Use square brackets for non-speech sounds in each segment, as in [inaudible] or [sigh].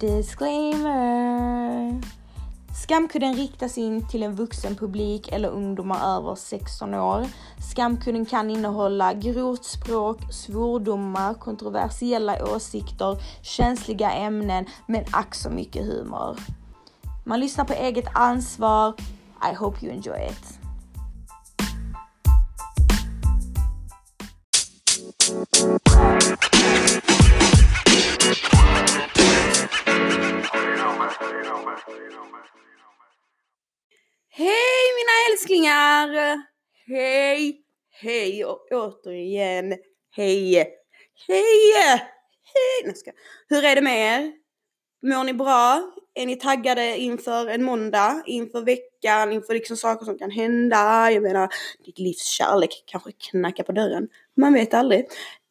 Disclaimer! Skamkudden riktas in till en vuxen publik eller ungdomar över 16 år. Skamkudden kan innehålla grovt språk, svordomar, kontroversiella åsikter, känsliga ämnen, men ack så mycket humor. Man lyssnar på eget ansvar. I hope you enjoy it. Älsklingar! Hej, hej och återigen hej, hej, hej! Ska. Hur är det med er? Mår ni bra? Är ni taggade inför en måndag, inför veckan, inför liksom saker som kan hända? Jag menar, ditt livs kärlek kanske knackar på dörren. Man vet aldrig.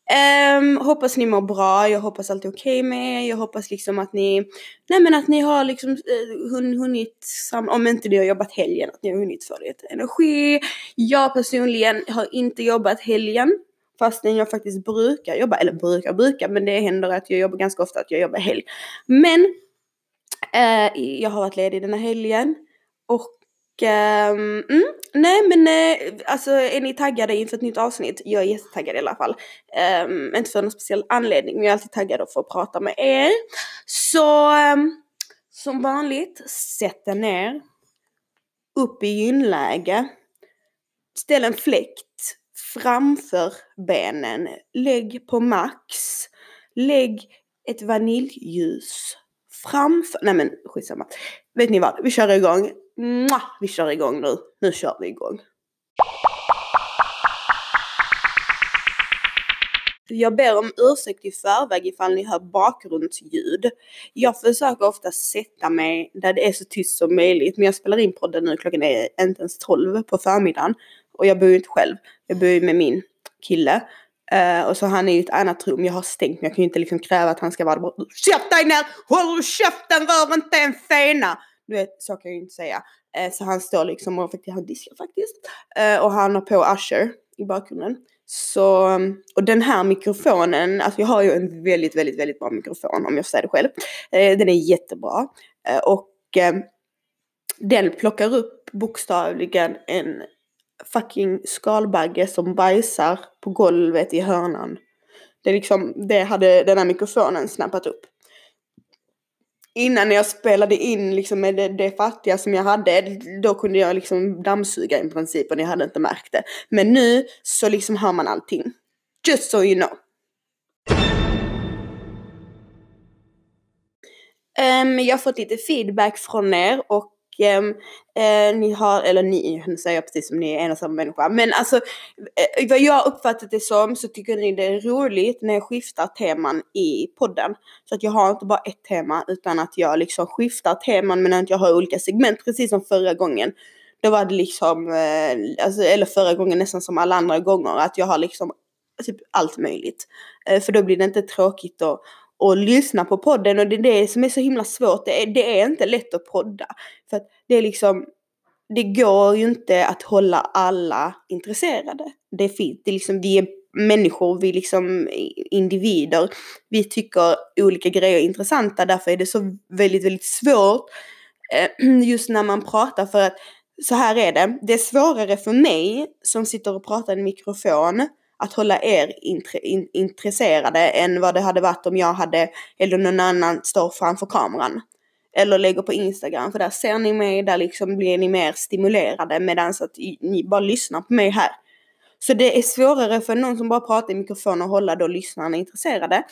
Um, hoppas ni mår bra, jag hoppas allt är okej okay med er, jag hoppas liksom att ni, nej men att ni har liksom eh, uh, hun, hunnit, sam om inte ni har jobbat helgen, att ni har hunnit få lite energi. Jag personligen har inte jobbat helgen, fastän jag faktiskt brukar jobba, eller brukar brukar, men det händer att jag jobbar ganska ofta att jag jobbar helg. Men uh, jag har varit ledig den här helgen och Ehm, mm, nej men uh, alltså är ni taggade inför ett nytt avsnitt? Jag är jättetaggad i alla fall. Um, inte för någon speciell anledning men jag är alltid taggad att få prata med er. Så um, som vanligt, sätt er ner. Upp i gynläge. Ställ en fläkt framför benen. Lägg på max. Lägg ett vaniljljus framför, nej men skitsamma. Vet ni vad, vi kör igång. Mwah! Vi kör igång nu. Nu kör vi igång. Jag ber om ursäkt i förväg ifall ni hör bakgrundsljud. Jag försöker ofta sätta mig där det är så tyst som möjligt men jag spelar in podden nu, klockan är inte ens 12 på förmiddagen. Och jag bor ju inte själv, jag bor ju med min kille. Uh, och så han är i ett annat rum, jag har stängt men jag kan ju inte liksom kräva att han ska vara där bara Sätt dig ner! Håller du käften? Rör inte en fena! Du vet, så kan jag ju inte säga. Eh, så han står liksom och han diskar faktiskt. Eh, och han har på Usher i bakgrunden. Så, mm, och den här mikrofonen, alltså jag har ju en väldigt, väldigt, väldigt bra mikrofon om jag får säga det själv. Eh, den är jättebra. Eh, och eh, den plockar upp bokstavligen en fucking skalbagge som bajsar på golvet i hörnan. Det, liksom, det hade den här mikrofonen snappat upp. Innan jag spelade in liksom med det, det fattiga som jag hade, då kunde jag liksom dammsuga i princip och ni hade inte märkt det. Men nu så liksom hör man allting. Just so you know. Um, jag har fått lite feedback från er och eh, ni har, eller ni, nu säger jag precis som ni är en och samma människa. Men alltså eh, vad jag uppfattat det som så tycker ni det är roligt när jag skiftar teman i podden. Så att jag har inte bara ett tema utan att jag liksom skiftar teman men att jag har olika segment precis som förra gången. Då var det liksom, eh, alltså, eller förra gången nästan som alla andra gånger, att jag har liksom typ allt möjligt. Eh, för då blir det inte tråkigt och, och lyssna på podden och det är det som är så himla svårt. Det är, det är inte lätt att podda. För att det är liksom, det går ju inte att hålla alla intresserade. Det är fint, det är liksom, vi är människor, vi är liksom individer. Vi tycker olika grejer är intressanta, därför är det så väldigt, väldigt svårt eh, [clears throat] just när man pratar för att så här är det, det är svårare för mig som sitter och pratar i en mikrofon att hålla er intresserade än vad det hade varit om jag hade, eller någon annan står framför kameran. Eller lägger på Instagram, för där ser ni mig, där liksom blir ni mer stimulerade medan att ni bara lyssnar på mig här. Så det är svårare för någon som bara pratar i mikrofon att hålla då lyssnarna intresserade.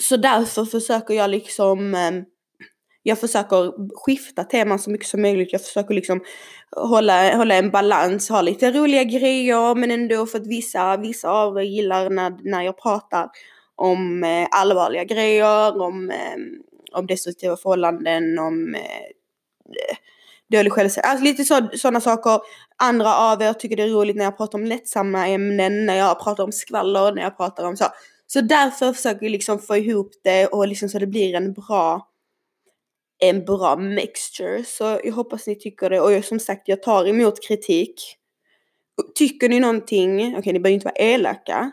Så därför försöker jag liksom ehm, jag försöker skifta teman så mycket som möjligt. Jag försöker liksom hålla, hålla en balans, ha lite roliga grejer men ändå för att vissa, vissa av er gillar när, när jag pratar om eh, allvarliga grejer, om, eh, om destruktiva förhållanden, om eh, dålig självkänsla. Alltså lite sådana saker. Andra av er tycker det är roligt när jag pratar om lättsamma ämnen, när jag pratar om skvaller, när jag pratar om så. Så därför försöker jag liksom få ihop det och liksom så det blir en bra en bra mixture. Så jag hoppas ni tycker det. Och jag, som sagt, jag tar emot kritik. Tycker ni någonting, okej okay, ni behöver inte vara elaka.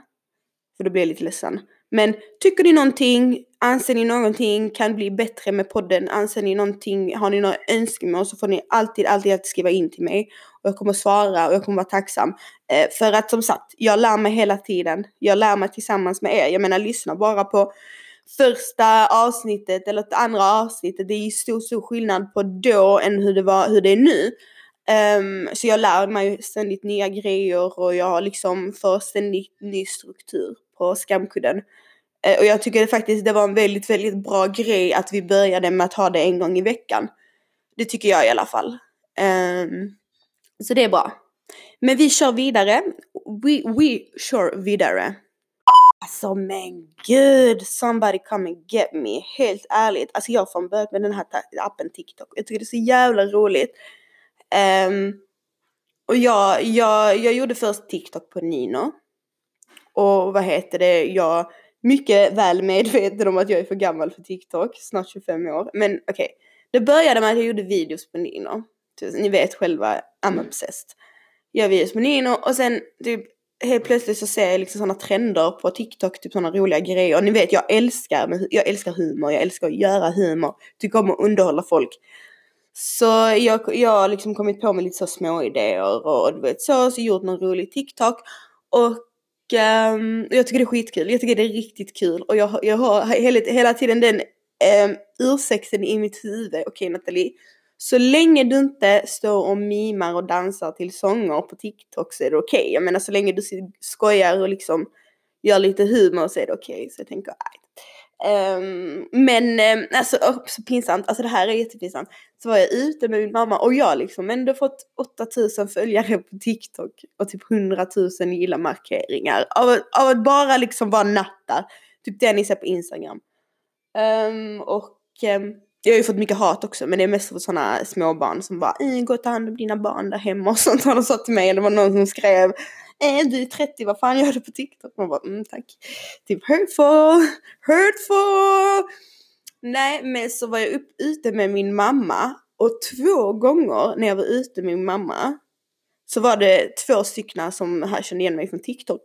För då blir jag lite ledsen. Men tycker ni någonting, anser ni någonting kan bli bättre med podden, anser ni någonting, har ni några önskemål så får ni alltid, alltid alltid skriva in till mig. Och jag kommer svara och jag kommer vara tacksam. Eh, för att som sagt, jag lär mig hela tiden. Jag lär mig tillsammans med er. Jag menar lyssna bara på första avsnittet eller det andra avsnittet. Det är ju stor, stor skillnad på då än hur det, var, hur det är nu. Um, så jag lär mig ständigt nya grejer och jag liksom får ständigt ny struktur på skamkudden. Uh, och jag tycker det faktiskt det var en väldigt, väldigt bra grej att vi började med att ha det en gång i veckan. Det tycker jag i alla fall. Um, så det är bra. Men vi kör vidare. We, we kör vidare. Alltså men gud, somebody come and get me. Helt ärligt. Alltså jag har börjat med den här appen TikTok. Jag tycker det är så jävla roligt. Um, och jag, jag, jag gjorde först TikTok på Nino. Och vad heter det, jag mycket väl medveten om att jag är för gammal för TikTok, snart 25 år. Men okej, okay. det började med att jag gjorde videos på Nino. Ni vet själva, I'm obsessed. Jag gör videos på Nino och sen typ helt plötsligt så ser jag liksom sådana trender på TikTok, typ sådana roliga grejer. Och ni vet, jag älskar, jag älskar humor, jag älskar att göra humor, tycker om att underhålla folk. Så jag, jag har liksom kommit på med lite så små idéer och du vet så, så gjort någon rolig TikTok. Och um, jag tycker det är skitkul, jag tycker det är riktigt kul. Och jag, jag har hela, hela tiden den um, ursäkten i mitt huvud, okej okay, Nathalie, så länge du inte står och mimar och dansar till sånger på TikTok så är det okej. Okay. Jag menar så länge du skojar och liksom gör lite humor så är det okej. Okay. Så jag tänker, nej. Um, ehm, men um, alltså oh, så pinsamt, alltså det här är jättepinsamt. Så var jag ute med min mamma och jag liksom ändå fått 8000 följare på TikTok och typ 100 000 gilla markeringar av, av att bara liksom vara nattar. Typ det ni ser på Instagram. Um, och ehm, jag har ju fått mycket hat också men det är mest för sådana småbarn som bara gå och ta hand om dina barn där hemma [laughs] och sånt har de sagt till mig. Det var någon som skrev äh, du är 30, vad fan gör du på TikTok? Man bara mm tack. Typ hurtful, hurtful. Nej men så var jag upp, ute med min mamma och två gånger när jag var ute med min mamma så var det två stycken som här kände igen mig från TikTok.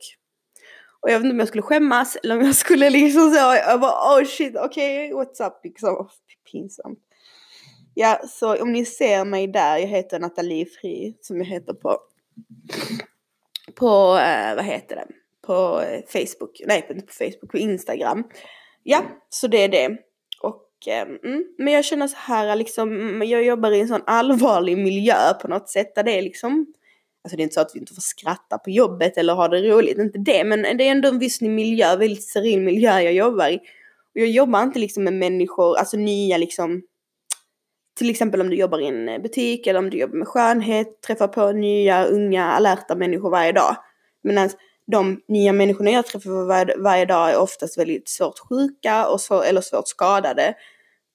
Och jag vet inte om jag skulle skämmas eller om jag skulle liksom så, jag bara oh shit okej okay, what's up liksom oh, pinsamt. Ja, så om ni ser mig där, jag heter Nathalie Fri som jag heter på, på eh, vad heter det, på eh, Facebook, nej inte på Facebook, på Instagram. Ja, så det är det. Och, eh, mm, men jag känner så här liksom, jag jobbar i en sån allvarlig miljö på något sätt där det är liksom Alltså det är inte så att vi inte får skratta på jobbet eller ha det roligt, inte det, men det är ändå en viss miljö, väldigt steril miljö jag jobbar i. Och jag jobbar inte liksom med människor, alltså nya liksom, till exempel om du jobbar i en eh, butik eller om du jobbar med skönhet, träffar på nya, unga, alerta människor varje dag. Medan de nya människorna jag träffar varje, varje dag är oftast väldigt svårt sjuka och så, eller svårt skadade.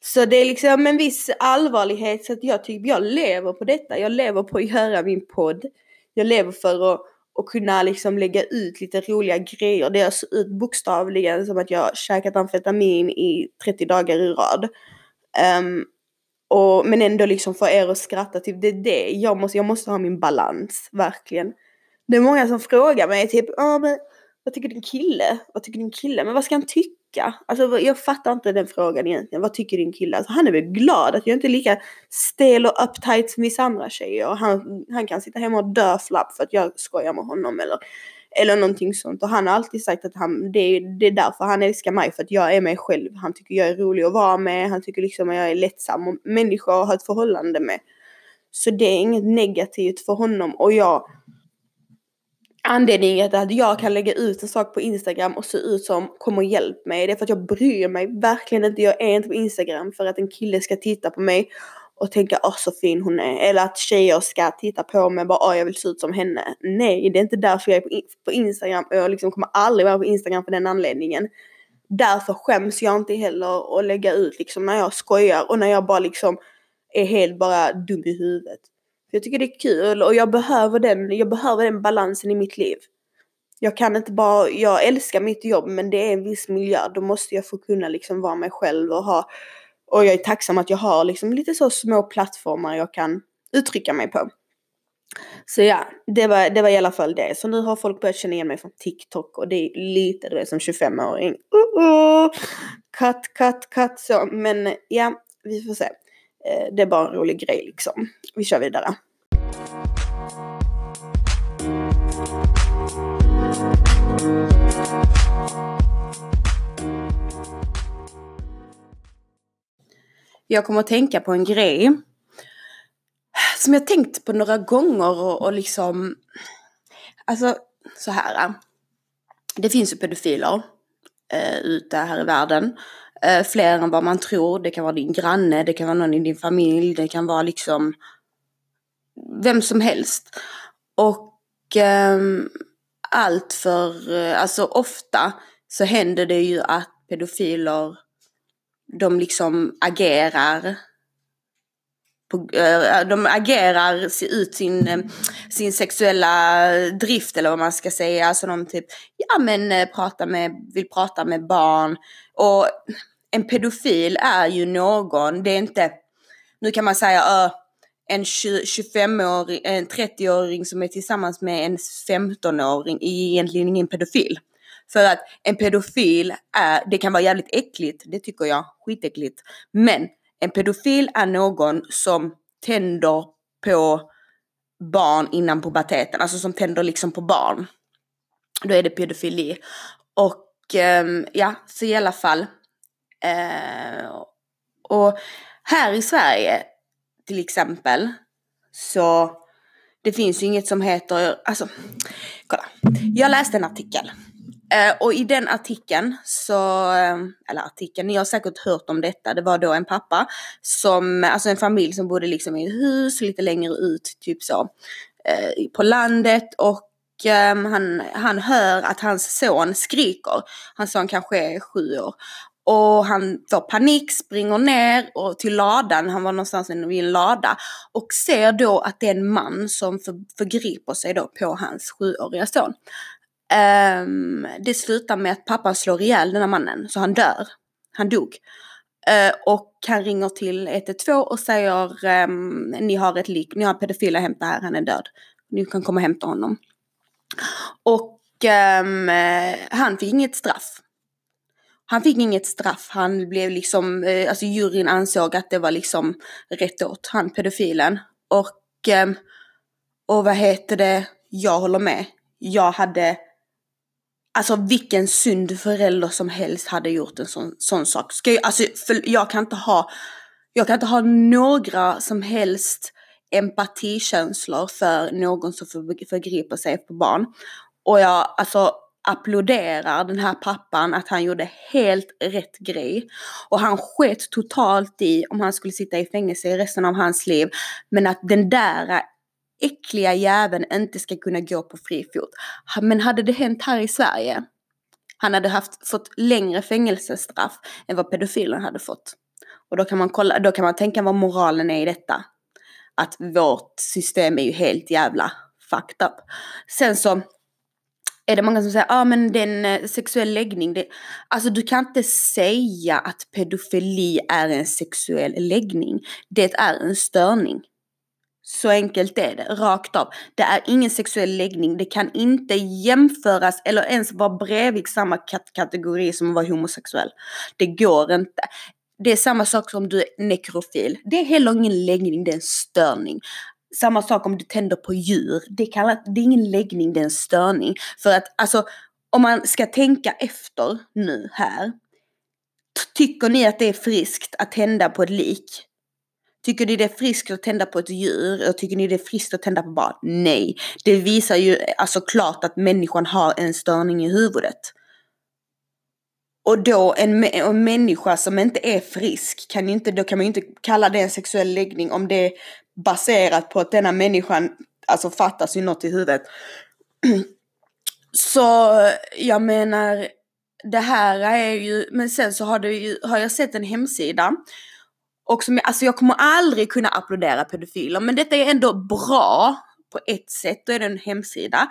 Så det är liksom en viss allvarlighet så att jag typ, jag lever på detta. Jag lever på att göra min podd. Jag lever för att och kunna liksom lägga ut lite roliga grejer. Det ser ut bokstavligen som att jag käkat amfetamin i 30 dagar i rad. Um, och, men ändå liksom få er att skratta, typ det är det. Jag måste, jag måste ha min balans, verkligen. Det är många som frågar mig typ, ah, men, vad tycker din kille? Vad tycker din kille? Men vad ska han tycka? Tycka? Alltså jag fattar inte den frågan egentligen. Vad tycker din kille? Alltså, han är väl glad att jag inte är lika stel och uptight som vissa andra tjejer. Och han, han kan sitta hemma och dö flapp för att jag skojar med honom eller, eller någonting sånt. Och han har alltid sagt att han, det, det är därför han älskar mig. För att jag är mig själv. Han tycker jag är rolig att vara med. Han tycker liksom att jag är lättsam och människa att ha ett förhållande med. Så det är inget negativt för honom. Och jag anledningen till att jag kan lägga ut en sak på Instagram och se ut som kom och hjälp mig. Det är för att jag bryr mig verkligen inte. Jag är inte på Instagram för att en kille ska titta på mig och tänka åh så fin hon är. Eller att tjejer ska titta på mig och bara åh jag vill se ut som henne. Nej, det är inte därför jag är på, Instagram och jag liksom kommer aldrig vara på Instagram för den anledningen. Därför skäms jag inte heller att lägga ut liksom när jag skojar och när jag bara liksom är helt bara dum i huvudet. Jag tycker det är kul och jag behöver den, jag behöver den balansen i mitt liv. Jag kan inte bara, jag älskar mitt jobb men det är en viss miljö. Då måste jag få kunna liksom vara mig själv och ha, och jag är tacksam att jag har liksom lite så små plattformar jag kan uttrycka mig på. Så ja, det var, det var i alla fall det. Så nu har folk börjat känna igen mig från TikTok och det är lite det som 25-åring. Uh -oh! Cut, cut, cut så. Men ja, vi får se. Eh, det är bara en rolig grej liksom. Vi kör vidare. Jag kommer att tänka på en grej som jag tänkt på några gånger och, och liksom, alltså så här. Det finns ju pedofiler eh, ute här i världen. Eh, fler än vad man tror. Det kan vara din granne, det kan vara någon i din familj, det kan vara liksom vem som helst. Och eh, allt för, eh, alltså ofta så händer det ju att pedofiler de liksom agerar på, eh, de agerar ut sin, eh, sin sexuella drift eller vad man ska säga. Alltså de typ, ja men eh, prata med, vill prata med barn. Och en pedofil är ju någon, det är inte, nu kan man säga uh, en 25-åring, en 30-åring som är tillsammans med en 15-åring är egentligen ingen pedofil. För att en pedofil är, det kan vara jävligt äckligt, det tycker jag, skitäckligt. Men en pedofil är någon som tänder på barn innan puberteten, alltså som tänder liksom på barn. Då är det pedofili. Och um, ja, så i alla fall. Eh, och här i Sverige till exempel så det finns ju inget som heter, alltså kolla. Jag läste en artikel Eh, och i den artikeln så, eh, eller artikeln, ni har säkert hört om detta, det var då en pappa som, alltså en familj som bodde liksom i ett hus lite längre ut, typ så, eh, på landet och eh, han, han hör att hans son skriker. Hans son kanske är sju år. Och han får panik, springer ner och till ladan, han var någonstans vid en lada och ser då att det är en man som för, förgriper sig då på hans sjuåriga son. Um, det slutar med att pappan slår ihjäl den här mannen, så han dör. Han dog. Uh, och han ringer till 112 och säger um, ni har ett lik, ni har pedofil att hämta här, han är död. Ni kan komma och hämta honom. Och um, han fick inget straff. Han fick inget straff, han blev liksom, eh, alltså juryn ansåg att det var liksom rätt åt han pedofilen. Och, ehm, och vad heter det, jag håller med. Jag hade Alltså vilken synd förälder som helst hade gjort en sån, sån sak. Ska jag, alltså, för jag kan inte ha, jag kan inte ha några som helst empatikänslor för någon som förgriper sig på barn. Och jag alltså applåderar den här pappan att han gjorde helt rätt grej. Och han sket totalt i om han skulle sitta i fängelse i resten av hans liv. Men att den där äckliga jäveln inte ska kunna gå på fri fot. Men hade det hänt här i Sverige, han hade haft, fått längre fängelsestraff än vad pedofilen hade fått. Och då kan man kolla, då kan man tänka vad moralen är i detta. Att vårt system är ju helt jävla fucked up. Sen så är det många som säger, ja ah, men den eh, sexuell läggning, det, alltså du kan inte säga att pedofili är en sexuell läggning. Det är en störning. Så enkelt är det, rakt av. Det är ingen sexuell läggning, det kan inte jämföras eller ens vara bredvid samma kategori som att vara homosexuell. Det går inte. Det är samma sak som du är nekrofil. Det är heller ingen läggning, det är en störning. Samma sak om du tänder på djur. Det, kallas, det är ingen läggning, det är en störning. För att alltså, om man ska tänka efter nu här. Tycker ni att det är friskt att tända på ett lik? Tycker ni det är friskt att tända på ett djur? Och tycker ni det är friskt att tända på barn? Nej. Det visar ju alltså klart att människan har en störning i huvudet. Och då en, en människa som inte är frisk, kan inte, då kan man ju inte kalla det en sexuell läggning om det är baserat på att denna människan alltså fattas ju något i huvudet. [clears throat] Så jag menar, det här är ju, men sen så har, det ju, har jag sett en hemsida och som, alltså jag kommer aldrig kunna applådera pedofiler men detta är ändå bra på ett sätt. Då är det en hemsida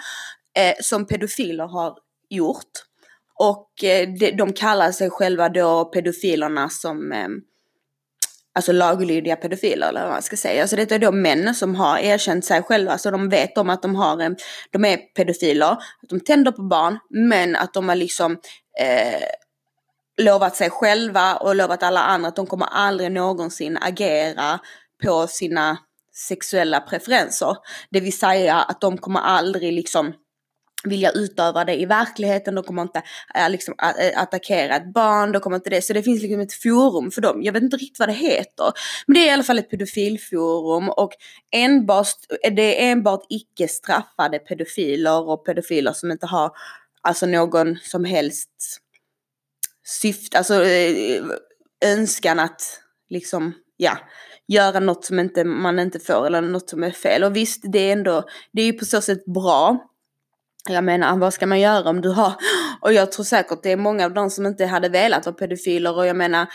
eh, som pedofiler har gjort. Och eh, de, kallar sig själva då pedofilerna som eh, alltså laglydiga pedofiler eller vad man ska säga. Alltså detta är då män som har erkänt sig själva, så de vet om att de har eh, de är pedofiler, att de tänder på barn, men att de har liksom eh, lovat sig själva och lovat alla andra att de kommer aldrig någonsin agera på sina sexuella preferenser. Det vill säga att de kommer aldrig liksom vilja utöva det i verkligheten, de kommer inte äh, liksom, eh, attackera ett barn, de kommer inte det. Så det finns liksom ett forum för dem. Jag vet inte riktigt vad det heter. Men det är i alla fall ett pedofilforum och enbart, det är enbart icke straffade pedofiler och pedofiler som inte har alltså någon som helst syfte, alltså eh, önskan att liksom, ja, göra något som inte, man inte får eller något som är fel. Och visst, det är ändå, det är ju på så sätt bra jag menar, vad ska man göra om du har... Och jag tror säkert det är många av dem som inte hade velat vara pedofiler och jag menar...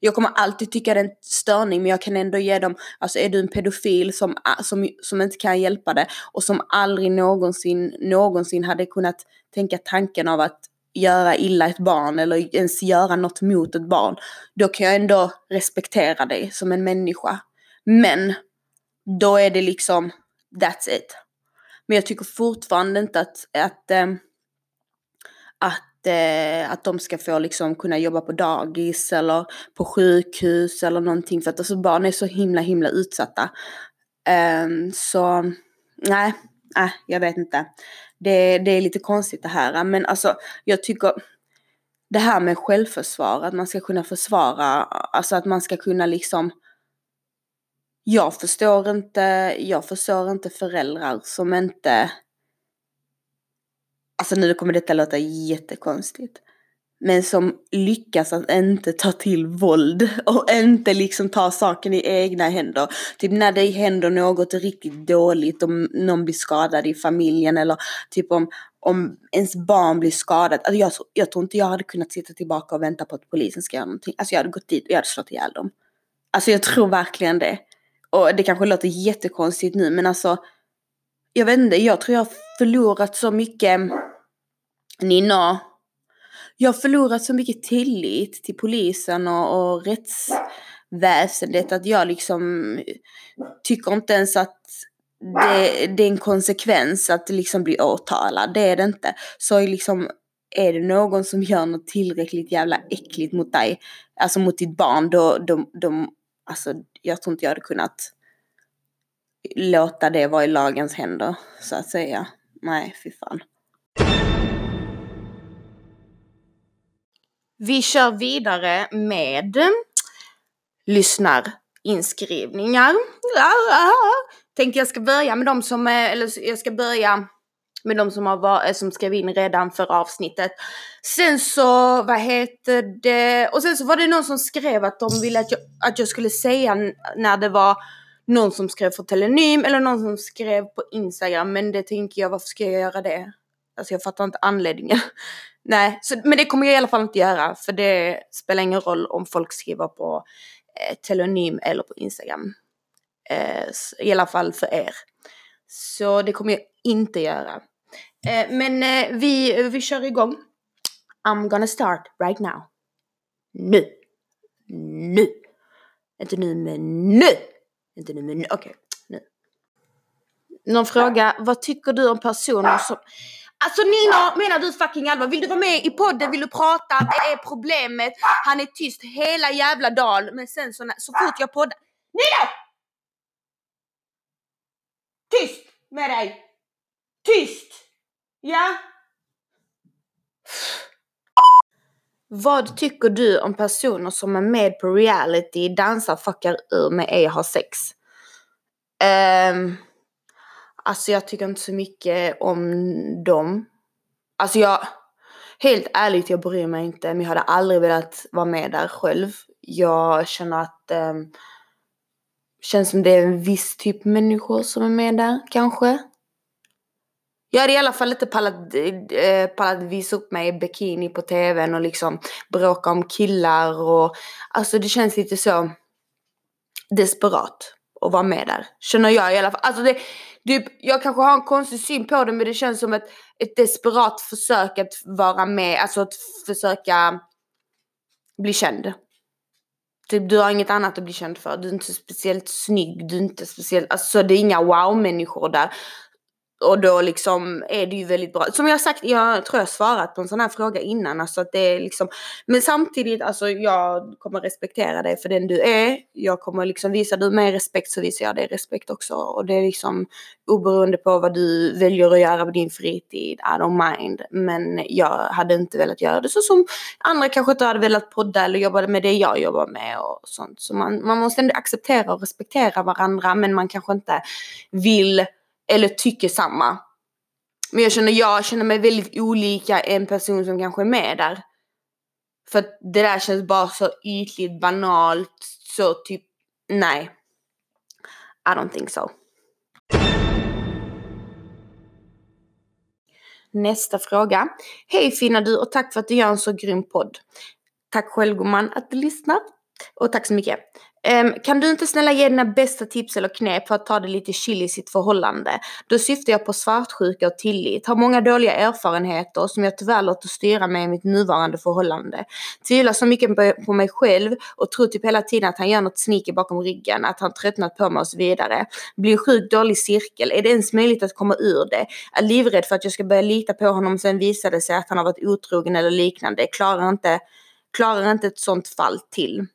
Jag kommer alltid tycka det är en störning men jag kan ändå ge dem, alltså är du en pedofil som, som, som inte kan hjälpa det och som aldrig någonsin, någonsin hade kunnat tänka tanken av att göra illa ett barn eller ens göra något mot ett barn. Då kan jag ändå respektera dig som en människa. Men då är det liksom, that's it. Men jag tycker fortfarande inte att, att, ähm, att, äh, att de ska få liksom kunna jobba på dagis eller på sjukhus eller någonting. För att alltså barn är så himla himla utsatta. Ehm, så nej, äh, jag vet inte. Det, det är lite konstigt det här. Men alltså jag tycker det här med självförsvar, att man ska kunna försvara, alltså att man ska kunna liksom jag förstår inte, jag förstår inte föräldrar som inte, alltså nu kommer detta låta jättekonstigt, men som lyckas att inte ta till våld och inte liksom ta saken i egna händer. Typ när det händer något riktigt dåligt, om någon blir skadad i familjen eller typ om, om ens barn blir skadat. Alltså jag, jag tror inte jag hade kunnat sitta tillbaka och vänta på att polisen ska göra någonting. Alltså jag hade gått dit och jag hade slått ihjäl dem. Alltså jag tror verkligen det. Och det kanske låter jättekonstigt nu men alltså jag vet inte, jag tror jag har förlorat så mycket Nina. Jag har förlorat så mycket tillit till polisen och, och rättsväsendet att jag liksom tycker inte ens att det, det, är en konsekvens att liksom bli åtalad. Det är det inte. Så liksom är det någon som gör något tillräckligt jävla äckligt mot dig, alltså mot ditt barn, då, då, då alltså jag tror inte jag hade kunnat låta det vara i lagens händer, så att säga. Nej, fy fan. Vi kör vidare med lyssnarinskrivningar. Tänkte jag ska börja med de som, eh, eller jag ska börja med de som, har var, eh, som skrev in redan för avsnittet. Sen så, vad heter det, och sen så var det någon som skrev att de ville att jag, att jag skulle säga när det var någon som skrev för Telenym eller någon som skrev på Instagram. Men det tänker jag, varför ska jag göra det? Alltså jag fattar inte anledningen. [laughs] Nej, så, men det kommer jag i alla fall inte göra. För det spelar ingen roll om folk skriver på eh, Telenym eller på Instagram. Eh, I alla fall för er. Så det kommer jag inte göra. Eh, men eh, vi, vi kör igång. I'm gonna start right now. Nu. Nu. Inte nu men nu. Inte nu men nu. Okej, okay. nu. Någon fråga, vad tycker du om personer som... Alltså Nina, menar du fucking allvar? Vill du vara med i podden? Vill du prata? Det är problemet. Han är tyst hela jävla dagen. Men sen så, så fort jag poddar... Nina! Tyst med dig! Tyst! Ja? Vad tycker du om personer som är med på reality, dansar, fuckar ur med ej har sex? Um, alltså jag tycker inte så mycket om dem. Alltså jag, helt ärligt jag bryr mig inte men jag hade aldrig velat vara med där själv. Jag känner att um, känns som det är en viss typ människor som är med där kanske. Jag hade i alla fall inte pallat, eh, pallat visa upp mig i bikini på tvn och liksom bråka om killar och alltså det känns lite så desperat att vara med där. Känner jag i alla fall. Alltså det, typ, jag kanske har en konstig syn på det men det känns som ett, ett desperat försök att vara med, alltså att försöka bli känd. Typ du har inget annat att bli känd för. Du är inte speciellt snygg, du är inte speciellt, alltså det är inga wow-människor där. Och då liksom är det ju väldigt bra. Som jag har sagt, jag tror jag svarat på en sån här fråga innan. Alltså att det är liksom, men samtidigt, alltså jag kommer respektera dig för den du är. Jag kommer liksom, visa du mig respekt så visar jag dig respekt också. Och det är liksom oberoende på vad du väljer att göra på din fritid, I don't mind. Men jag hade inte velat göra det så som andra kanske inte hade velat podda eller jobba med det jag jobbar med och sånt. Så man, man måste ändå acceptera och respektera varandra men man kanske inte vill eller tycker samma. Men jag känner, jag känner mig väldigt olika en person som kanske är med där. För att det där känns bara så ytligt, banalt, så typ, nej. I don't think so. Nästa fråga. Hej fina du och tack för att du gör en så grym podd. Tack själv gumman att du lyssnar. Och tack så mycket. Um, kan du inte snälla ge dina bästa tips eller knep för att ta det lite chill i sitt förhållande? Då syftar jag på svartsjuka och tillit. Har många dåliga erfarenheter som jag tyvärr låter styra mig i mitt nuvarande förhållande. Tvivlar så mycket på mig själv och tror typ hela tiden att han gör något sneaky bakom ryggen, att han tröttnat på mig och så vidare. Blir sjukt dålig cirkel. Är det ens möjligt att komma ur det? Är livrädd för att jag ska börja lita på honom sen visar det sig att han har varit otrogen eller liknande. Klarar inte, klarar inte ett sånt fall till.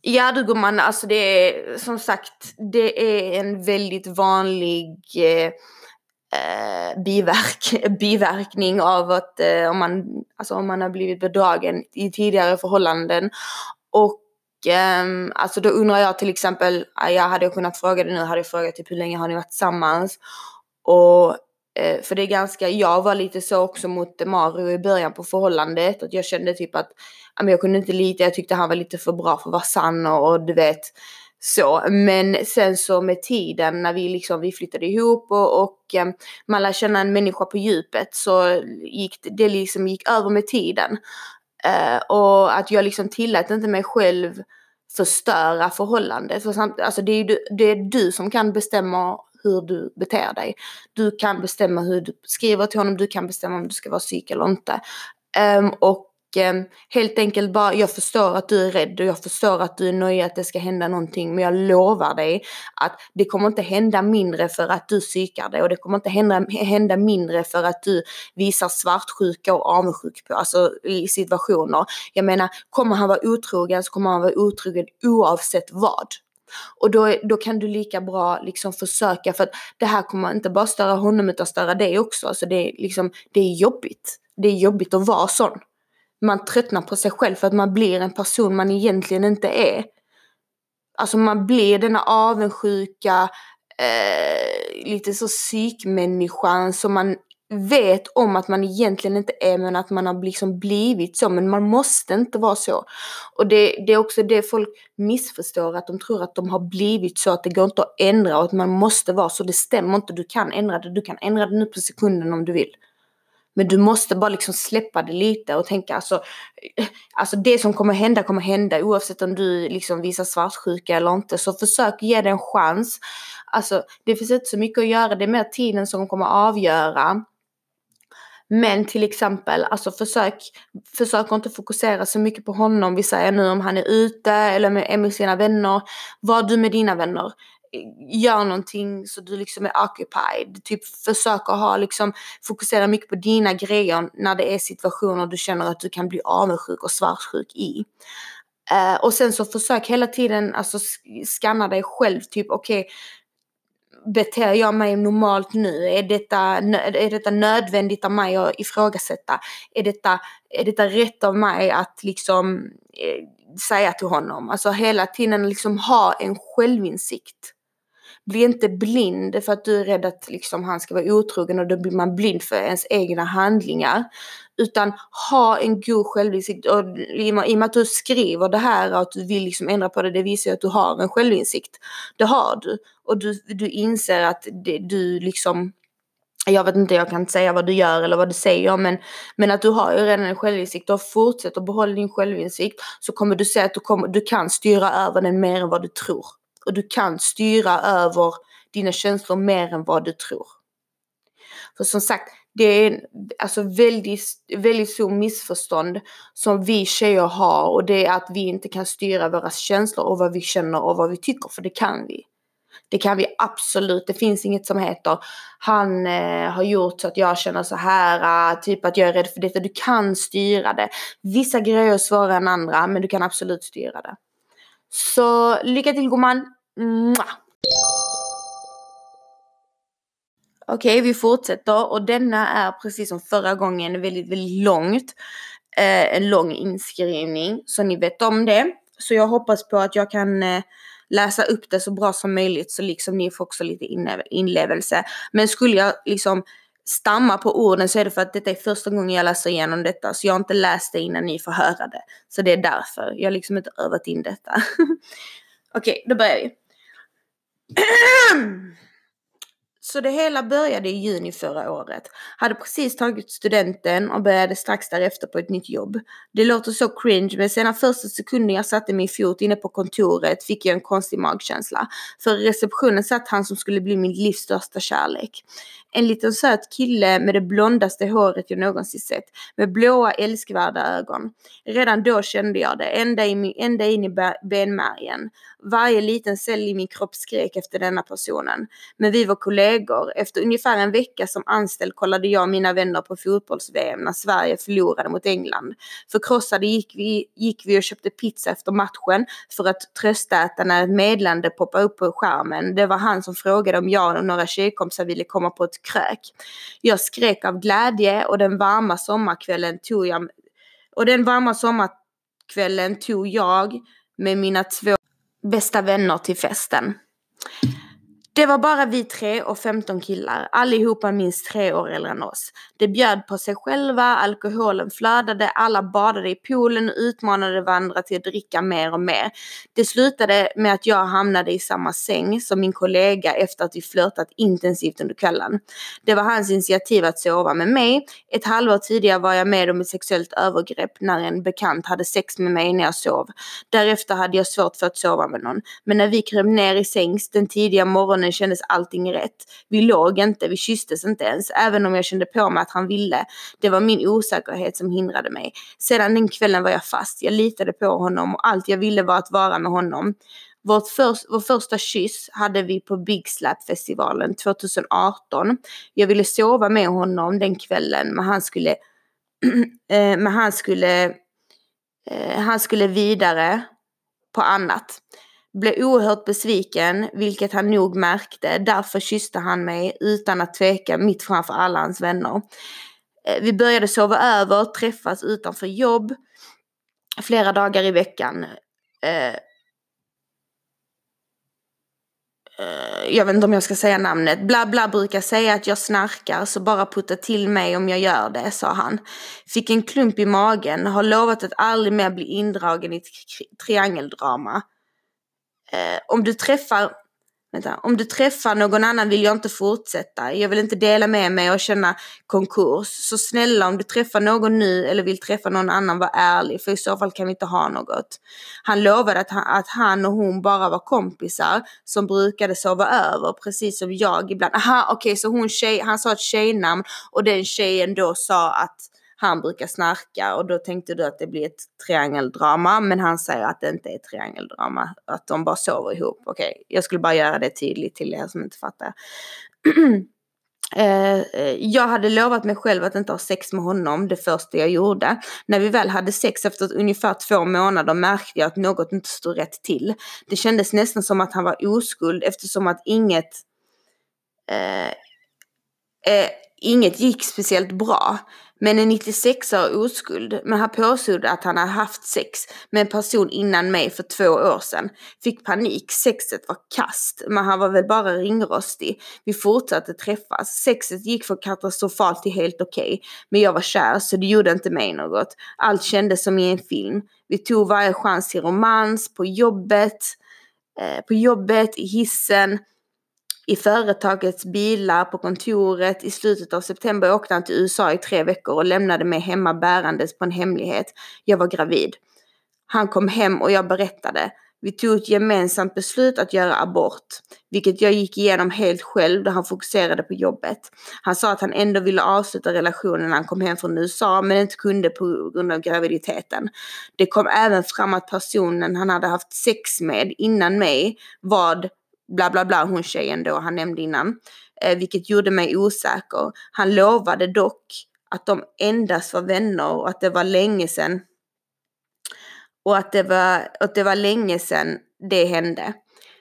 Ja du gumman, alltså det är som sagt, det är en väldigt vanlig eh, eh, biverk, [laughs] biverkning av att eh, om, man, alltså om man har blivit bedragen i tidigare förhållanden. Och eh, alltså då undrar jag till exempel, jag hade kunnat fråga det nu, hade jag frågat typ hur länge har ni varit tillsammans? Och Eh, för det är ganska, jag var lite så också mot Mario i början på förhållandet, att jag kände typ att jag kunde inte lita, jag tyckte han var lite för bra för att vara sann och, och du vet så. Men sen så med tiden när vi liksom, vi flyttade ihop och, och ehm, man lär känna en människa på djupet så gick det, det liksom gick över med tiden. Eh, och att jag liksom tillät inte mig själv förstöra förhållandet. För samt, alltså det är, du, det är du som kan bestämma hur du beter dig. Du kan bestämma hur du skriver till honom, du kan bestämma om du ska vara psyk eller inte. Um, och um, helt enkelt bara, jag förstår att du är rädd och jag förstår att du är nöjd att det ska hända någonting men jag lovar dig att det kommer inte hända mindre för att du psykar dig och det kommer inte hända, hända mindre för att du visar svartsjuka och avundsjuk på, alltså i situationer. Jag menar, kommer han vara otrogen så kommer han vara otrogen oavsett vad. Och då, då kan du lika bra liksom försöka för att det här kommer inte bara störa honom utan störa dig också. Alltså det är liksom, det är jobbigt. Det är jobbigt att vara sån man tröttnar på sig själv för att man blir en person man egentligen inte är. Alltså man blir denna avundsjuka, eh, lite så psykmänniskan som man vet om att man egentligen inte är men att man har liksom blivit så. Men man måste inte vara så. Och det, det är också det folk missförstår, att de tror att de har blivit så, att det går inte att ändra och att man måste vara så. Det stämmer inte, du kan ändra det. Du kan ändra det nu på sekunden om du vill. Men du måste bara liksom släppa det lite och tänka alltså, eh, alltså det som kommer hända kommer hända oavsett om du liksom visar svartsjuka eller inte. Så försök ge det en chans. Alltså det finns inte så mycket att göra, det är mer tiden som kommer avgöra. Men till exempel, alltså försök, försök inte fokusera så mycket på honom. Vi säger nu om han är ute eller med, är med sina vänner. Var du med dina vänner gör någonting så du liksom är occupied. Typ att ha liksom, fokusera mycket på dina grejer när det är situationer du känner att du kan bli avundsjuk och svartsjuk i. Uh, och sen så försök hela tiden alltså scanna dig själv, typ okej, okay, beter jag mig normalt nu? Är detta, är detta nödvändigt av mig att ifrågasätta? Är detta, är detta rätt av mig att liksom eh, säga till honom? Alltså hela tiden liksom ha en självinsikt. Bli inte blind för att du är rädd att liksom han ska vara otrogen och då blir man blind för ens egna handlingar. Utan ha en god självinsikt och i och med att du skriver det här och att du vill liksom ändra på det, det visar ju att du har en självinsikt. Det har du. Och du, du inser att det, du liksom jag vet inte, jag kan inte säga vad du gör eller vad du säger men, men att du har ju redan en självinsikt och fortsätt att behålla din självinsikt så kommer du se att du, kommer, du kan styra över den mer än vad du tror och du kan styra över dina känslor mer än vad du tror. För som sagt, det är alltså väldigt, väldigt stor missförstånd som vi tjejer har och det är att vi inte kan styra våra känslor och vad vi känner och vad vi tycker, för det kan vi. Det kan vi absolut. Det finns inget som heter han eh, har gjort så att jag känner så här, ah, typ att jag är rädd för detta. Du kan styra det. Vissa grejer är svårare än andra, men du kan absolut styra det. Så lycka till gumman. Okej, okay, vi fortsätter och denna är precis som förra gången väldigt, väldigt långt. Eh, en lång inskrivning, så ni vet om det. Så jag hoppas på att jag kan eh, läsa upp det så bra som möjligt så liksom ni får också lite inlevelse. Men skulle jag liksom stamma på orden så är det för att detta är första gången jag läser igenom detta så jag har inte läst det innan ni får höra det. Så det är därför. Jag har liksom inte övat in detta. [laughs] Okej, okay, då börjar vi. Så det hela började i juni förra året. Hade precis tagit studenten och började strax därefter på ett nytt jobb. Det låter så cringe men sedan första sekunden jag satte min fot inne på kontoret fick jag en konstig magkänsla. För i receptionen satt han som skulle bli min livs största kärlek. En liten söt kille med det blondaste håret jag någonsin sett. Med blåa älskvärda ögon. Redan då kände jag det, ända, i, ända in i benmärgen. Varje liten cell i min kropp skrek efter denna personen. Men vi var kollegor. Efter ungefär en vecka som anställd kollade jag och mina vänner på fotbolls-VM när Sverige förlorade mot England. Förkrossade gick vi, gick vi och köpte pizza efter matchen för att tröstäta när ett meddelande poppade upp på skärmen. Det var han som frågade om jag och några tjejkompisar ville komma på ett kräk. Jag skrek av glädje och den varma sommarkvällen tog jag och den varma sommarkvällen tog jag med mina två bästa vänner till festen. Det var bara vi tre och 15 killar, allihopa minst tre år äldre än oss. De bjöd på sig själva, alkoholen flödade, alla badade i poolen och utmanade varandra till att dricka mer och mer. Det slutade med att jag hamnade i samma säng som min kollega efter att vi flörtat intensivt under kvällen. Det var hans initiativ att sova med mig. Ett halvår tidigare var jag med om ett sexuellt övergrepp när en bekant hade sex med mig när jag sov. Därefter hade jag svårt för att sova med någon. Men när vi kröp ner i sängs den tidiga morgonen morgonen kändes allting rätt. Vi låg inte, vi kysstes inte ens, även om jag kände på mig att han ville. Det var min osäkerhet som hindrade mig. Sedan den kvällen var jag fast. Jag litade på honom och allt jag ville var att vara med honom. Vårt först, vår första kyss hade vi på Big Slap-festivalen 2018. Jag ville sova med honom den kvällen men han skulle, [clears throat] eh, men han skulle, eh, han skulle vidare på annat. Blev oerhört besviken, vilket han nog märkte. Därför kysste han mig utan att tveka mitt framför alla hans vänner. Eh, vi började sova över, träffas utanför jobb flera dagar i veckan. Eh, eh, jag vet inte om jag ska säga namnet. Bla bla brukar säga att jag snarkar så bara putta till mig om jag gör det, sa han. Fick en klump i magen, har lovat att aldrig mer bli indragen i ett triangeldrama eh, om du träffar Vänta, om du träffar någon annan vill jag inte fortsätta. Jag vill inte dela med mig och känna konkurs. Så snälla om du träffar någon nu eller vill träffa någon annan var ärlig för i så fall kan vi inte ha något. Han lovade att han, att han och hon bara var kompisar som brukade sova över precis som jag ibland. Aha okej okay, så hon tjej, han sa ett tjejnamn och den tjejen då sa att han brukar snarka och då tänkte du att det blir ett triangeldrama men han säger att det inte är ett triangeldrama, att de bara sover ihop. Okej, okay. jag skulle bara göra det tydligt till er som inte fattar. [clears throat] Eh, eh, jag hade lovat mig själv att inte ha sex med honom det första jag gjorde. När vi väl hade sex efter ungefär två månader märkte jag att något inte stod rätt till. Det kändes nästan som att han var oskuld eftersom att inget eh, eh, inget gick speciellt bra. Men en 96-årig oskuld. Men han påstod att han hade haft sex med en person innan mig för två år sedan. Fick panik. Sexet var kast. Men han var väl bara ringrostig. Vi fortsatte träffas. Sexet gick från katastrofalt till helt okej. Okay. Men jag var kär så det gjorde inte mig något. Allt kändes som i en film. Vi tog varje chans till romans på jobbet. Eh, på jobbet, i hissen i företagets bilar, på kontoret. I slutet av september åkte han till USA i tre veckor och lämnade mig hemma bärandes på en hemlighet. Jag var gravid. Han kom hem och jag berättade. Vi tog ett gemensamt beslut att göra abort, vilket jag gick igenom helt själv då han fokuserade på jobbet. Han sa att han ändå ville avsluta relationen när han kom hem från USA men inte kunde på grund av graviditeten. Det kom även fram att personen han hade haft sex med innan mig var bla bla bla hon tjejen då han nämnde innan, eh, vilket gjorde mig osäker. Han lovade dock att de endast var vänner och att det var länge sedan och att det var, att det var länge sedan det hände.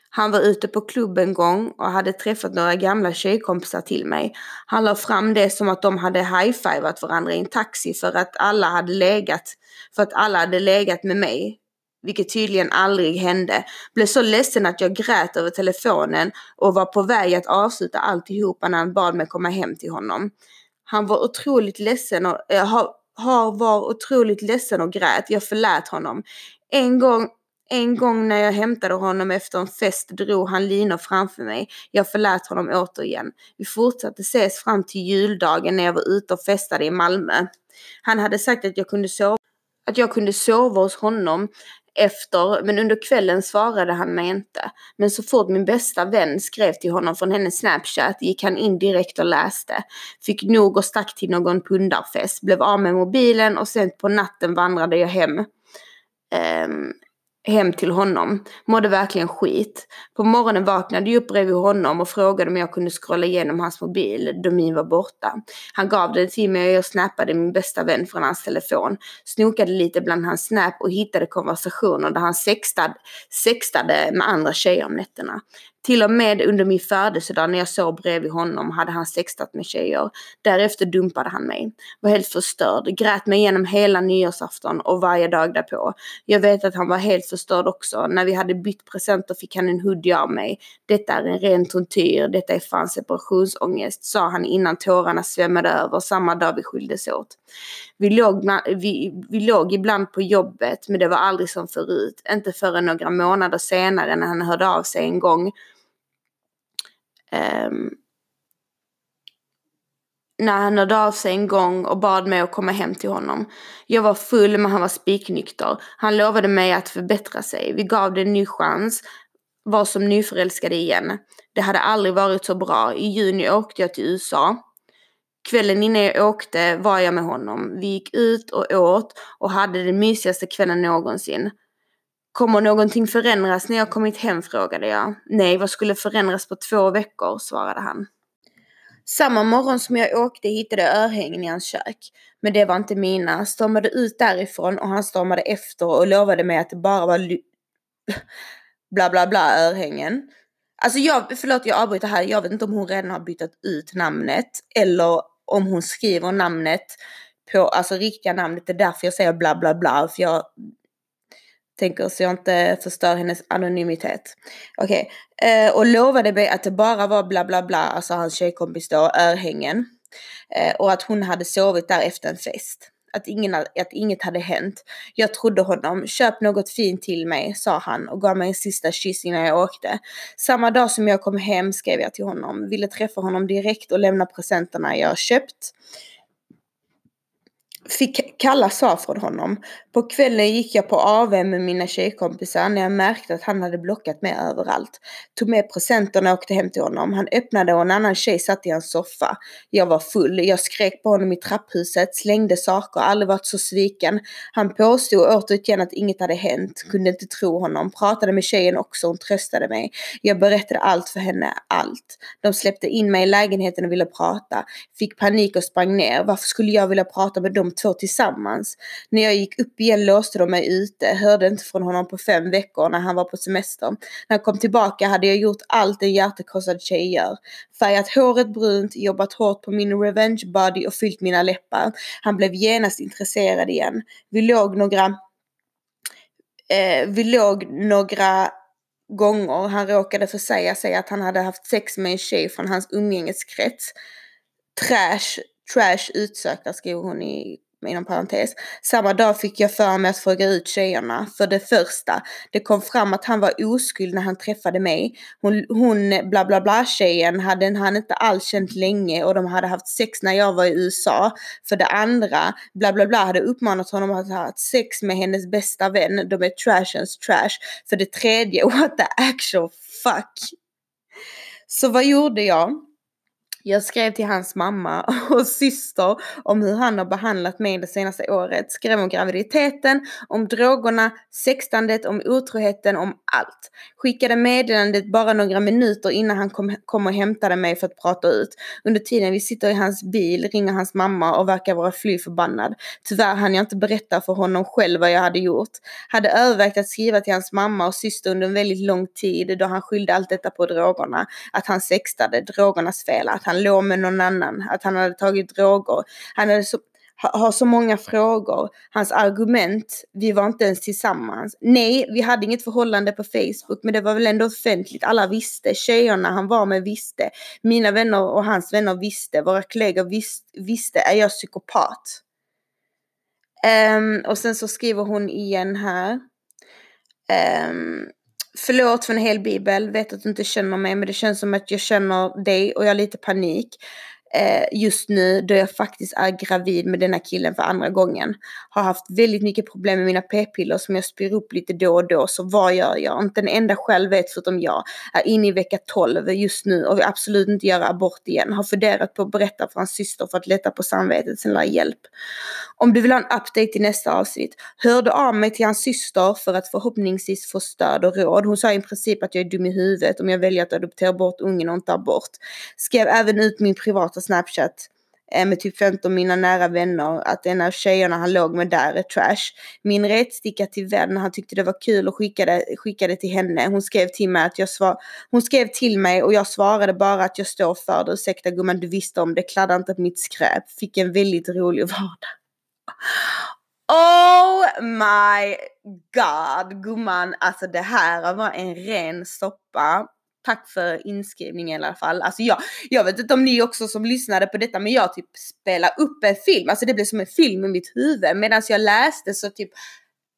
Han var ute på klubb en gång och hade träffat några gamla tjejkompisar till mig. Han la fram det som att de hade high-fivat varandra i en taxi för att alla hade legat, för att alla hade legat med mig. Vilket tydligen aldrig hände. Blev så ledsen att jag grät över telefonen och var på väg att avsluta alltihopa när han bad mig komma hem till honom. Han var otroligt ledsen och, äh, har var otroligt ledsen och grät. Jag förlät honom. En gång, en gång när jag hämtade honom efter en fest drog han linor framför mig. Jag förlät honom återigen. Vi fortsatte ses fram till juldagen när jag var ute och festade i Malmö. Han hade sagt att jag kunde sova, att jag kunde sova hos honom efter, men under kvällen svarade han mig inte. Men så fort min bästa vän skrev till honom från hennes snapchat gick han in direkt och läste. Fick nog och stack till någon pundarfest, blev av med mobilen och sen på natten vandrade jag hem. Um, hem till honom. Mådde verkligen skit. På morgonen vaknade jag upp bredvid honom och frågade om jag kunde scrolla igenom hans mobil då min var borta. Han gav det till mig och jag snappade min bästa vän från hans telefon. Snokade lite bland hans snap och hittade konversationer där han sextad, sextade med andra tjejer om nätterna. Till och med under min födelsedag när jag sov bredvid honom hade han sextat med tjejer. Därefter dumpade han mig. Var helt förstörd. Grät mig igenom hela nyårsafton och varje dag därpå. Jag vet att han var helt förstörd också. När vi hade bytt presenter fick han en hoodie av mig. Detta är en ren tortyr. Detta är fan separationsångest, sa han innan tårarna svämmade över samma dag vi skildes åt. Vi låg, vi, vi låg ibland på jobbet men det var aldrig som förut. Inte förrän några månader senare när han hörde av sig en gång Um, när han hörde av sig en gång och bad mig att komma hem till honom. Jag var full men han var spiknykter. Han lovade mig att förbättra sig. Vi gav det en ny chans. Var som nyförälskade igen. Det hade aldrig varit så bra. I juni åkte jag till USA. Kvällen innan jag åkte var jag med honom. Vi gick ut och åt och hade den mysigaste kvällen någonsin. Kommer någonting förändras när jag kommit hem frågade jag. Nej, vad skulle förändras på två veckor? svarade han. Samma morgon som jag åkte hittade jag örhängen i hans kök. Men det var inte mina. Stormade ut därifrån och han stormade efter och lovade mig att det bara var [laughs] bla bla bla örhängen. Alltså jag, förlåt jag avbryter här, jag vet inte om hon redan har bytt ut namnet eller om hon skriver namnet på, alltså riktiga namnet, det är därför jag säger bla bla bla, för jag tänker så jag inte förstör hennes anonymitet. Okej, okay. eh, och lovade mig att det bara var bla bla bla, alltså hans tjejkompis då, örhängen. Eh, och att hon hade sovit där efter en fest. Att, ingen, att inget hade hänt. Jag trodde honom. Köp något fint till mig, sa han och gav mig en sista kyss innan jag åkte. Samma dag som jag kom hem skrev jag till honom. Ville träffa honom direkt och lämna presenterna jag köpt fick kalla svar från honom. På kvällen gick jag på AV med mina tjejkompisar när jag märkte att han hade blockat mig överallt. Tog med presenterna och åkte hem till honom. Han öppnade och en annan tjej satt i hans soffa. Jag var full. Jag skrek på honom i trapphuset, slängde saker, aldrig varit så sviken. Han påstod återigen att inget hade hänt, kunde inte tro honom. Pratade med tjejen också, hon tröstade mig. Jag berättade allt för henne, allt. De släppte in mig i lägenheten och ville prata. Fick panik och sprang ner. Varför skulle jag vilja prata med de två tillsammans. När jag gick upp igen låste de mig ute, hörde inte från honom på fem veckor när han var på semester. När han kom tillbaka hade jag gjort allt en hjärtekrossad tjej gör. Färgat håret brunt, jobbat hårt på min revenge body och fyllt mina läppar. Han blev genast intresserad igen. Vi låg några eh, vi låg några gånger. Han råkade försäga sig att han hade haft sex med en tjej från hans umgängeskrets. Trash, trash utsökta skriver hon i inom parentes. Samma dag fick jag för mig att fråga ut tjejerna. För det första, det kom fram att han var oskuld när han träffade mig. Hon, hon bla bla bla tjejen hade han inte alls känt länge och de hade haft sex när jag var i USA. För det andra, bla bla bla hade uppmanat honom att ha sex med hennes bästa vän. De är trashens trash. För det tredje, [laughs] what the actual fuck. Så vad gjorde jag? Jag skrev till hans mamma [laughs] och syster om hur han har behandlat mig det senaste året. Skrev om graviditeten, om drogerna, sextandet, om otroheten, om allt. Skickade meddelandet bara några minuter innan han kom, kom och hämtade mig för att prata ut. Under tiden vi sitter i hans bil ringer hans mamma och verkar vara fly förbannad. Tyvärr hann jag inte berätta för honom själv vad jag hade gjort. Hade övervägt att skriva till hans mamma och syster under en väldigt lång tid då han skyllde allt detta på drogerna. Att han sextade, drogernas fel, att han han låg med någon annan, att han hade tagit droger. Han hade så, har så många frågor. Hans argument, vi var inte ens tillsammans. Nej, vi hade inget förhållande på Facebook, men det var väl ändå offentligt. Alla visste. Tjejerna han var med visste. Mina vänner och hans vänner visste. Våra kollegor vis, visste. Är jag psykopat? Um, och sen så skriver hon igen här. Um, Förlåt för en hel bibel, vet att du inte känner mig men det känns som att jag känner dig och jag har lite panik. Eh, just nu då jag faktiskt är gravid med denna killen för andra gången. Har haft väldigt mycket problem med mina p-piller som jag spyr upp lite då och då. Så vad gör jag? Inte en enda själv vet förutom jag. Är inne i vecka 12 just nu och vill absolut inte göra abort igen. Har funderat på att berätta för hans syster för att lätta på samvetet. Sen hjälp. Om du vill ha en update till nästa avsnitt. Hörde av mig till hans syster för att förhoppningsvis få stöd och råd. Hon sa i princip att jag är dum i huvudet om jag väljer att adoptera bort ungen och inte abort. Skrev även ut min privata snapchat eh, med typ 15 mina nära vänner att en av tjejerna han låg med där är trash. Min retsticka till vän, han tyckte det var kul och skickade, skickade till henne. Hon skrev till mig att jag svar, hon skrev till mig och jag svarade bara att jag står för det. Ursäkta gumman, du visste om det, kladda inte på mitt skräp. Fick en väldigt rolig vardag. Oh my god gumman, alltså det här var en ren soppa. Tack för inskrivningen i alla fall. Alltså jag, jag vet inte om ni också som lyssnade på detta men jag typ spelade upp en film, alltså det blev som en film i mitt huvud medan jag läste så typ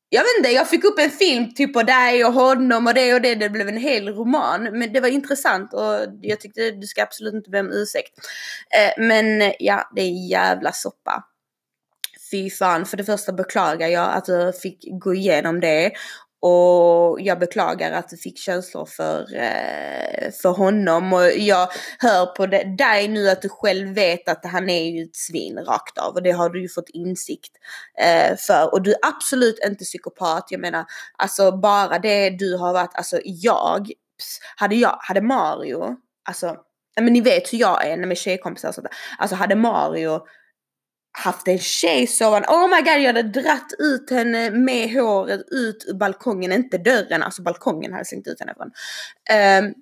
jag vet inte, jag fick upp en film typ på dig och honom och det och det. Det blev en hel roman. Men det var intressant och jag tyckte du ska absolut inte be om ursäkt. Eh, men ja, det är jävla soppa. Fy fan, för det första beklagar jag att du fick gå igenom det. Och jag beklagar att du fick känslor för, eh, för honom. Och jag hör på det, dig nu att du själv vet att han är ju ett svin rakt av. Och det har du ju fått insikt eh, för. Och du är absolut inte psykopat. Jag menar, alltså bara det du har varit, alltså jag, hade jag, hade Mario, alltså, men ni vet hur jag är med tjejkompisar och sånt. Alltså hade Mario haft en tjej sovande. oh my god jag hade dratt ut henne med håret ut ur balkongen, inte dörren, alltså balkongen hade slängt ut henne från. Um,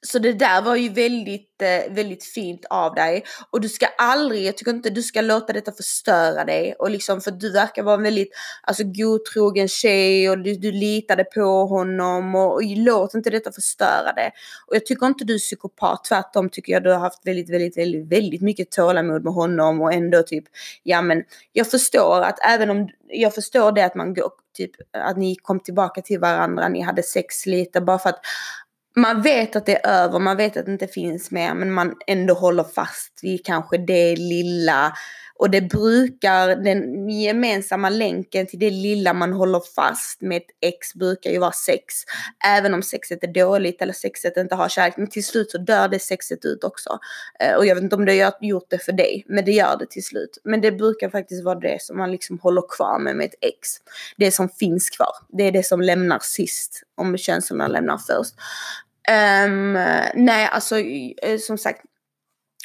så det där var ju väldigt, eh, väldigt fint av dig. Och du ska aldrig, jag tycker inte du ska låta detta förstöra dig. Och liksom, för du verkar vara en väldigt alltså, godtrogen tjej och du, du litade på honom. Och, och låt inte detta förstöra dig. Och jag tycker inte du är psykopat, tvärtom tycker jag du har haft väldigt, väldigt, väldigt, väldigt mycket tålamod med honom. Och ändå typ, ja men jag förstår att även om, jag förstår det att man går, typ att ni kom tillbaka till varandra, ni hade sex lite bara för att man vet att det är över, man vet att det inte finns mer men man ändå håller fast vid kanske det lilla och det brukar, den gemensamma länken till det lilla man håller fast med ett ex brukar ju vara sex. Även om sexet är dåligt eller sexet inte har kärlek. Men till slut så dör det sexet ut också. Eh, och jag vet inte om det har gjort det för dig, men det gör det till slut. Men det brukar faktiskt vara det som man liksom håller kvar med med ett ex. Det som finns kvar. Det är det som lämnar sist, om känslorna lämnar först. Um, nej, alltså eh, som sagt,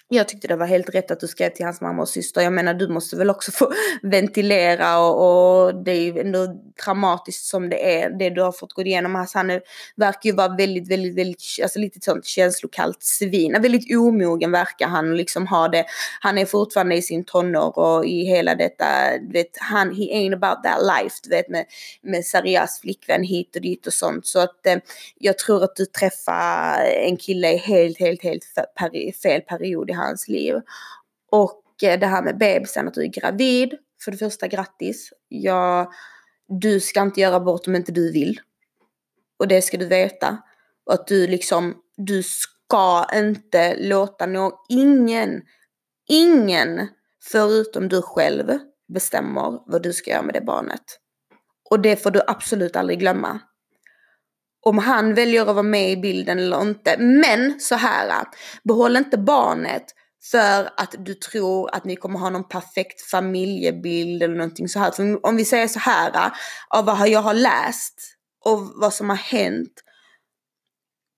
jag tyckte det var helt rätt att du skrev till hans mamma och syster. Jag menar du måste väl också [laughs] få ventilera och, och det är ju ändå traumatiskt som det är, det du har fått gå igenom. Alltså, han är, verkar ju vara väldigt, väldigt, väldigt, alltså lite sånt känslokallt svin. Väldigt omogen verkar han liksom ha det. Han är fortfarande i sin tonår och i hela detta, du vet, han, he ain't about that life, du vet med, med seriös flickvän hit och dit och sånt. Så att eh, jag tror att du träffar en kille i helt, helt, helt fel period i hans liv. Och eh, det här med bebisen, att du är gravid. för det första grattis. Ja, du ska inte göra abort om inte du vill. Och det ska du veta. Och att du liksom, du ska inte låta någon, ingen, ingen förutom du själv bestämmer vad du ska göra med det barnet. Och det får du absolut aldrig glömma. Om han väljer att vara med i bilden eller inte. Men så här, behåll inte barnet för att du tror att ni kommer ha någon perfekt familjebild eller någonting så här. För om vi säger så här, av vad jag har läst och vad som har hänt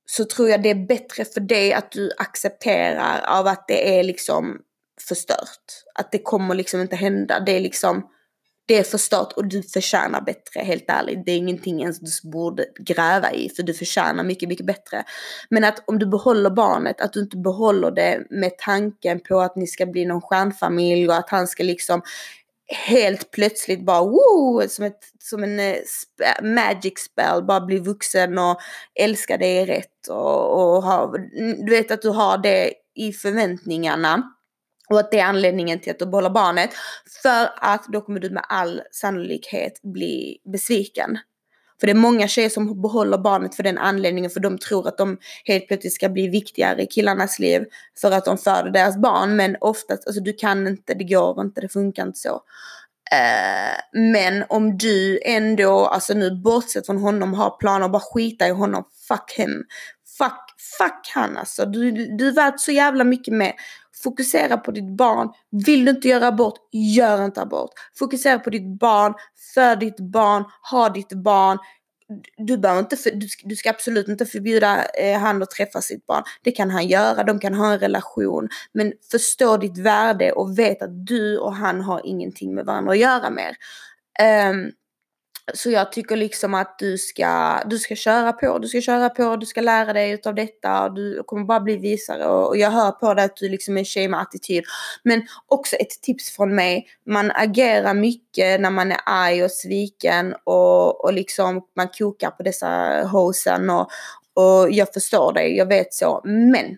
så tror jag det är bättre för dig att du accepterar av att det är liksom förstört. Att det kommer liksom inte hända. Det är liksom, det är förstört och du förtjänar bättre, helt ärligt. Det är ingenting ens du borde gräva i, för du förtjänar mycket, mycket bättre. Men att om du behåller barnet, att du inte behåller det med tanken på att ni ska bli någon stjärnfamilj och att han ska liksom helt plötsligt bara woo, som, ett, som en eh, sp- magic spell, bara bli vuxen och älska dig rätt och, och ha, du vet att du har det i förväntningarna och att det är anledningen till att du behåller barnet. För att då kommer du med all sannolikhet bli besviken. För det är många tjejer som behåller barnet för den anledningen för de tror att de helt plötsligt ska bli viktigare i killarnas liv för att de föder deras barn. Men oftast, alltså du kan inte, det går inte, det funkar inte så. Uh, men om du ändå, alltså nu bortsett från honom, har planer, bara skita i honom, fuck him. Fuck, fuck han alltså. Du, du är värt så jävla mycket mer. Fokusera på ditt barn. Vill du inte göra abort, gör inte abort. Fokusera på ditt barn, för ditt barn, ha ditt barn. Du, behöver inte för, du, ska, du ska absolut inte förbjuda eh, han att träffa sitt barn. Det kan han göra, de kan ha en relation. Men förstå ditt värde och vet att du och han har ingenting med varandra att göra mer. Um, så jag tycker liksom att du ska, du ska köra på, du ska köra på, du ska lära dig utav detta, du kommer bara bli visare och jag hör på dig att du liksom är en tjej med attityd. Men också ett tips från mig, man agerar mycket när man är arg och sviken och, och liksom man kokar på dessa hosen och, och jag förstår dig, jag vet så, men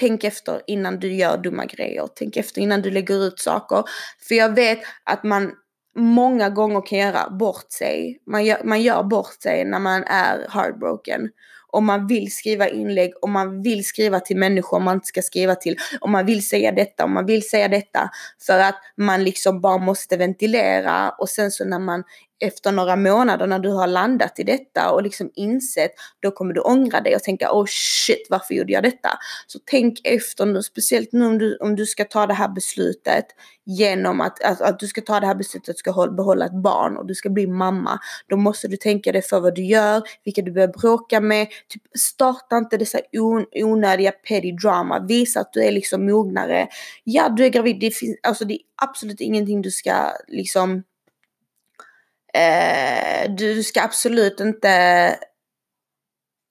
Tänk efter innan du gör dumma grejer. Tänk efter innan du lägger ut saker. För jag vet att man många gånger kan göra bort sig. Man gör, man gör bort sig när man är heartbroken. Om man vill skriva inlägg, om man vill skriva till människor man inte ska skriva till, om man vill säga detta, om man vill säga detta. För att man liksom bara måste ventilera och sen så när man efter några månader när du har landat i detta och liksom insett, då kommer du ångra dig och tänka oh shit varför gjorde jag detta? Så tänk efter nu, speciellt nu om du, om du ska ta det här beslutet genom att, att, att du ska ta det här beslutet och du behålla ett barn och du ska bli mamma. Då måste du tänka dig för vad du gör, vilka du börjar bråka med. Typ, starta inte dessa on, onödiga petty drama. Visa att du är liksom mognare. Ja, du är gravid. Det, finns, alltså, det är absolut ingenting du ska liksom Eh, du ska absolut inte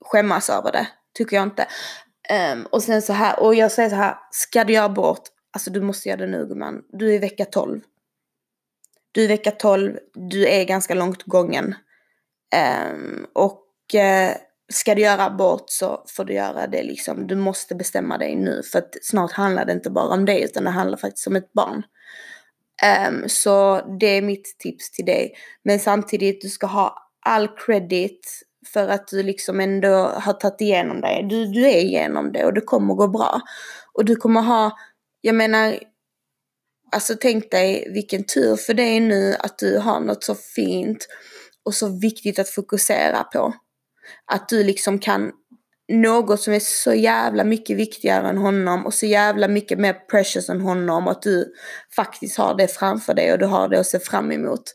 skämmas över det, tycker jag inte. Um, och sen så här, och jag säger så här, ska du göra abort, alltså du måste göra det nu gumman. Du är i vecka 12. Du är i vecka 12, du är ganska långt gången. Um, och uh, ska du göra abort så får du göra det liksom. Du måste bestämma dig nu för att snart handlar det inte bara om det utan det handlar faktiskt om ett barn. Um, så det är mitt tips till dig. Men samtidigt, du ska ha all credit för att du liksom ändå har tagit igenom det. Du, du är igenom det och det kommer gå bra. Och du kommer ha, jag menar, alltså tänk dig vilken tur för dig nu att du har något så fint och så viktigt att fokusera på. Att du liksom kan något som är så jävla mycket viktigare än honom och så jävla mycket mer precious än honom och att du faktiskt har det framför dig och du har det att se fram emot.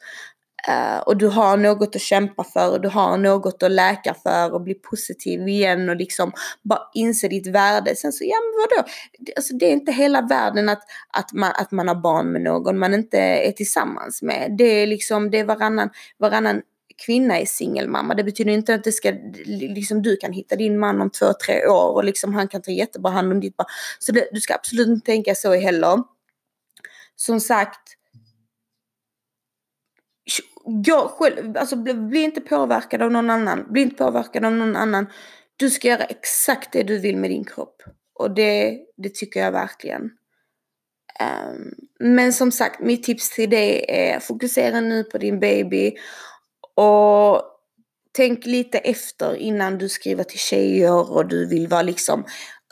Uh, och du har något att kämpa för och du har något att läka för och bli positiv igen och liksom bara inse ditt värde. Sen så, ja men vadå? Alltså, det är inte hela världen att, att, man, att man har barn med någon man inte är tillsammans med. Det är liksom, det är varannan, varannan kvinna är singelmamma. Det betyder inte att det ska, liksom, du kan hitta din man om två, tre år och liksom, han kan ta jättebra hand om ditt barn. Så det, du ska absolut inte tänka så heller. Som sagt, gå själv, alltså bli, bli, inte påverkad av någon annan. Bli inte påverkad av någon annan. Du ska göra exakt det du vill med din kropp. Och det, det tycker jag verkligen. Um, men som sagt, mitt tips till dig är fokusera nu på din baby och tänk lite efter innan du skriver till tjejer och du vill vara liksom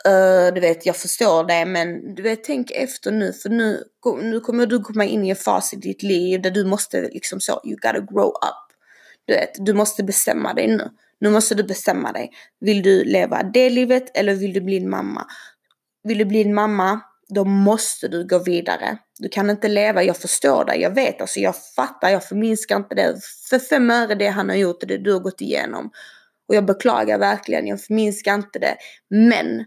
uh, du vet, jag förstår det men du vet, tänk efter nu för nu, nu kommer du komma in i en fas i ditt liv där du måste liksom så, you gotta grow up. Du vet, du måste bestämma dig nu. Nu måste du bestämma dig. Vill du leva det livet eller vill du bli en mamma? Vill du bli en mamma, då måste du gå vidare. Du kan inte leva, jag förstår dig. jag vet, alltså jag fattar, jag förminskar inte det. För fem öre det han har gjort och det du har gått igenom. Och jag beklagar verkligen, jag förminskar inte det. Men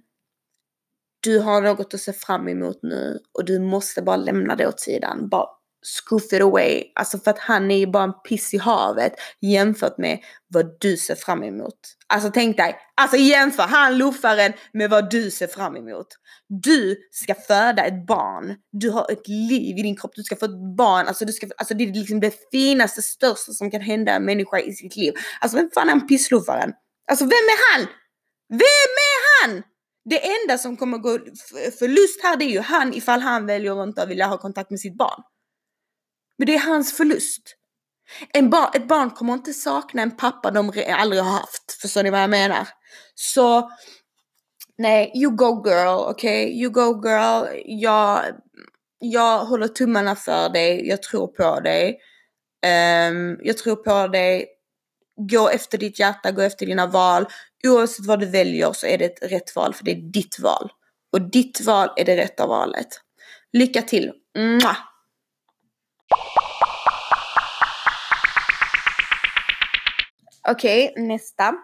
du har något att se fram emot nu och du måste bara lämna det åt sidan. Bara scoof it away. Alltså för att han är ju bara en piss i havet jämfört med vad du ser fram emot. Alltså tänk dig, alltså jämför han luffaren med vad du ser fram emot. Du ska föda ett barn, du har ett liv i din kropp, du ska få ett barn, alltså, du ska, alltså det är liksom det finaste, största som kan hända en människa i sitt liv. Alltså vem fan är han pissluffaren? Alltså vem är han? Vem är han? Det enda som kommer gå förlust här det är ju han ifall han väljer att inte vilja ha kontakt med sitt barn. Men det är hans förlust. En ett barn kommer inte sakna en pappa de aldrig har haft. Förstår ni vad jag menar? Så nej, you go girl, okej? Okay? You go girl. Jag, jag håller tummarna för dig. Jag tror på dig. Um, jag tror på dig. Gå efter ditt hjärta, gå efter dina val. Oavsett vad du väljer så är det ett rätt val för det är ditt val. Och ditt val är det rätta valet. Lycka till! Mwah! Okej, okay, nästa.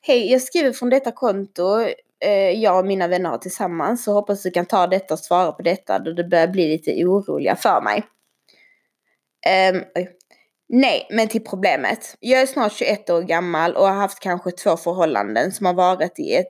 Hej, jag skriver från detta konto eh, jag och mina vänner har tillsammans. Så hoppas du kan ta detta och svara på detta då du börjar bli lite oroliga för mig. Um, Nej, men till problemet. Jag är snart 21 år gammal och har haft kanske två förhållanden som har varit i ett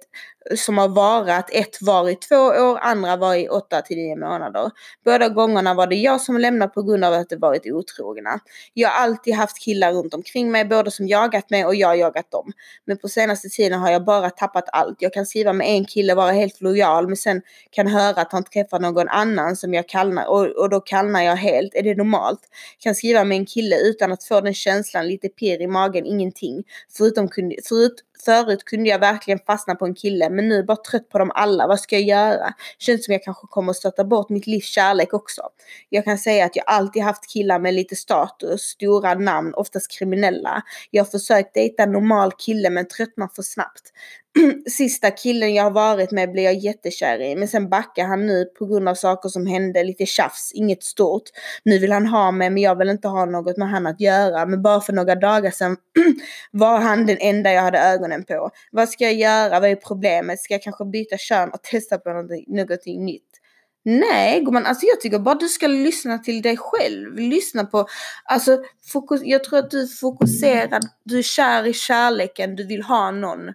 som har varat. Ett var i två år, andra var i åtta till nio månader. Båda gångerna var det jag som lämnade på grund av att de varit otrogna. Jag har alltid haft killar runt omkring mig, både som jagat mig och jag jagat dem. Men på senaste tiden har jag bara tappat allt. Jag kan skriva med en kille, vara helt lojal, men sen kan höra att han träffar någon annan som jag kallnar och, och då kallnar jag helt. Är det normalt? Kan skriva med en kille utan att få den känslan, lite pirr i magen, ingenting. Förutom, förut, Förut kunde jag verkligen fastna på en kille men nu är jag bara trött på dem alla. Vad ska jag göra? Känns som jag kanske kommer att stöta bort mitt livs kärlek också. Jag kan säga att jag alltid haft killar med lite status, stora namn, oftast kriminella. Jag har försökt dejta en normal kille men tröttnar för snabbt. [clears throat] sista killen jag har varit med blev jag jättekär i. Men sen backar han nu på grund av saker som hände. Lite tjafs, inget stort. Nu vill han ha mig men jag vill inte ha något med han att göra. Men bara för några dagar sedan [clears throat] var han den enda jag hade ögonen på. Vad ska jag göra? Vad är problemet? Ska jag kanske byta kön och testa på någonting, någonting nytt? Nej gumman, alltså jag tycker bara du ska lyssna till dig själv. Lyssna på, alltså fokus, jag tror att du är fokuserad, du är kär i kärleken, du vill ha någon.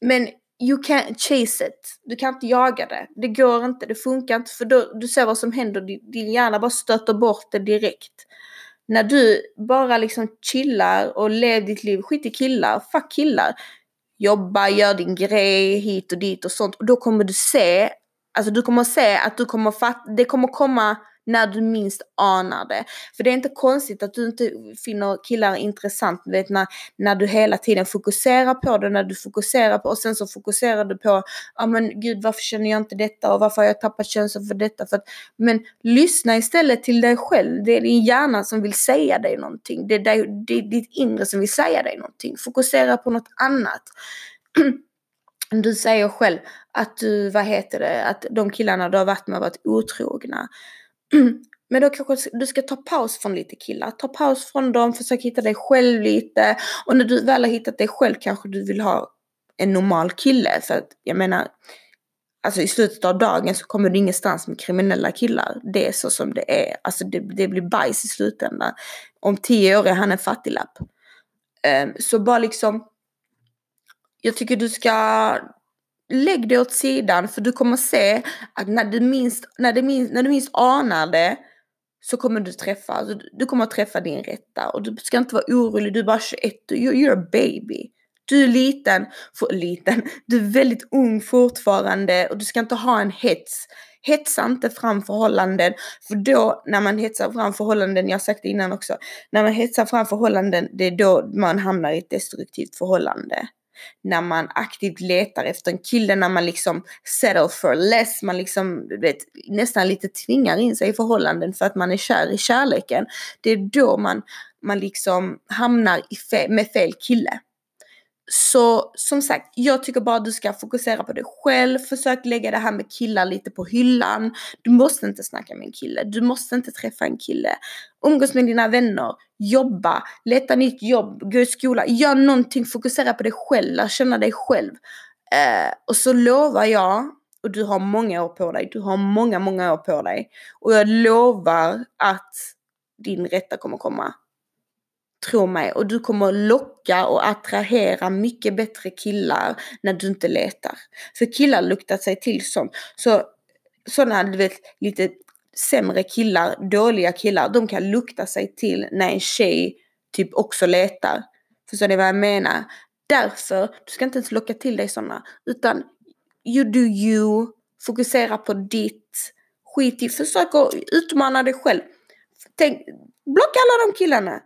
Men you can't chase it. Du kan inte jaga det. Det går inte, det funkar inte för då, du ser vad som händer, din hjärna bara stöter bort det direkt. När du bara liksom chillar och lever ditt liv, skit i killar, fuck killar. Jobba, gör din grej hit och dit och sånt. Och då kommer du se, alltså du kommer se att du kommer fatta, det kommer komma när du minst anar det. För det är inte konstigt att du inte finner killar intressant, vet när, när du hela tiden fokuserar på det, när du fokuserar på och sen så fokuserar du på, ja ah, men gud varför känner jag inte detta och varför har jag tappat känslan för detta? För att, men lyssna istället till dig själv, det är din hjärna som vill säga dig någonting, det är, dig, det är ditt inre som vill säga dig någonting. Fokusera på något annat. [clears throat] Du säger själv att du, vad heter det, att de killarna du har varit med har varit otrogna. [clears throat] Men då kanske du ska ta paus från lite killar. Ta paus från dem, försök hitta dig själv lite. Och när du väl har hittat dig själv kanske du vill ha en normal kille. För att jag menar, alltså i slutet av dagen så kommer du ingenstans med kriminella killar. Det är så som det är. Alltså det, det blir bajs i slutändan. Om tio år är han en fattiglapp. Um, så bara liksom, jag tycker du ska lägg det åt sidan för du kommer se att när du minst, när du minst, när du minst anar det så kommer du träffa, alltså, du kommer att träffa din rätta och du ska inte vara orolig, du är bara 21, you're a baby. Du är liten, för, liten, du är väldigt ung fortfarande och du ska inte ha en hets. Hetsa inte fram förhållanden, för då när man hetsar fram förhållanden, jag har sagt det innan också, när man hetsar fram förhållanden, det är då man hamnar i ett destruktivt förhållande när man aktivt letar efter en kille, när man liksom settle for less, man liksom vet, nästan lite tvingar in sig i förhållanden för att man är kär i kärleken. Det är då man, man liksom hamnar i fe med fel kille. Så som sagt, jag tycker bara att du ska fokusera på dig själv. Försök lägga det här med killar lite på hyllan. Du måste inte snacka med en kille. Du måste inte träffa en kille. Umgås med dina vänner. Jobba. Leta nytt jobb. Gå i skola. Gör någonting. Fokusera på dig själv. Lär känna dig själv. Eh, och så lovar jag, och du har många år på dig. Du har många, många år på dig. Och jag lovar att din rätta kommer komma. Tro mig. Och du kommer locka och attrahera mycket bättre killar när du inte letar. För killar luktar sig till sånt. Så sådana, du vet, lite sämre killar, dåliga killar, de kan lukta sig till när en tjej typ också letar. Förstår ni vad jag menar? Därför, du ska inte ens locka till dig sådana. Utan you do you, fokusera på ditt, skit i, försök att utmana dig själv. Tänk, blocka alla de killarna.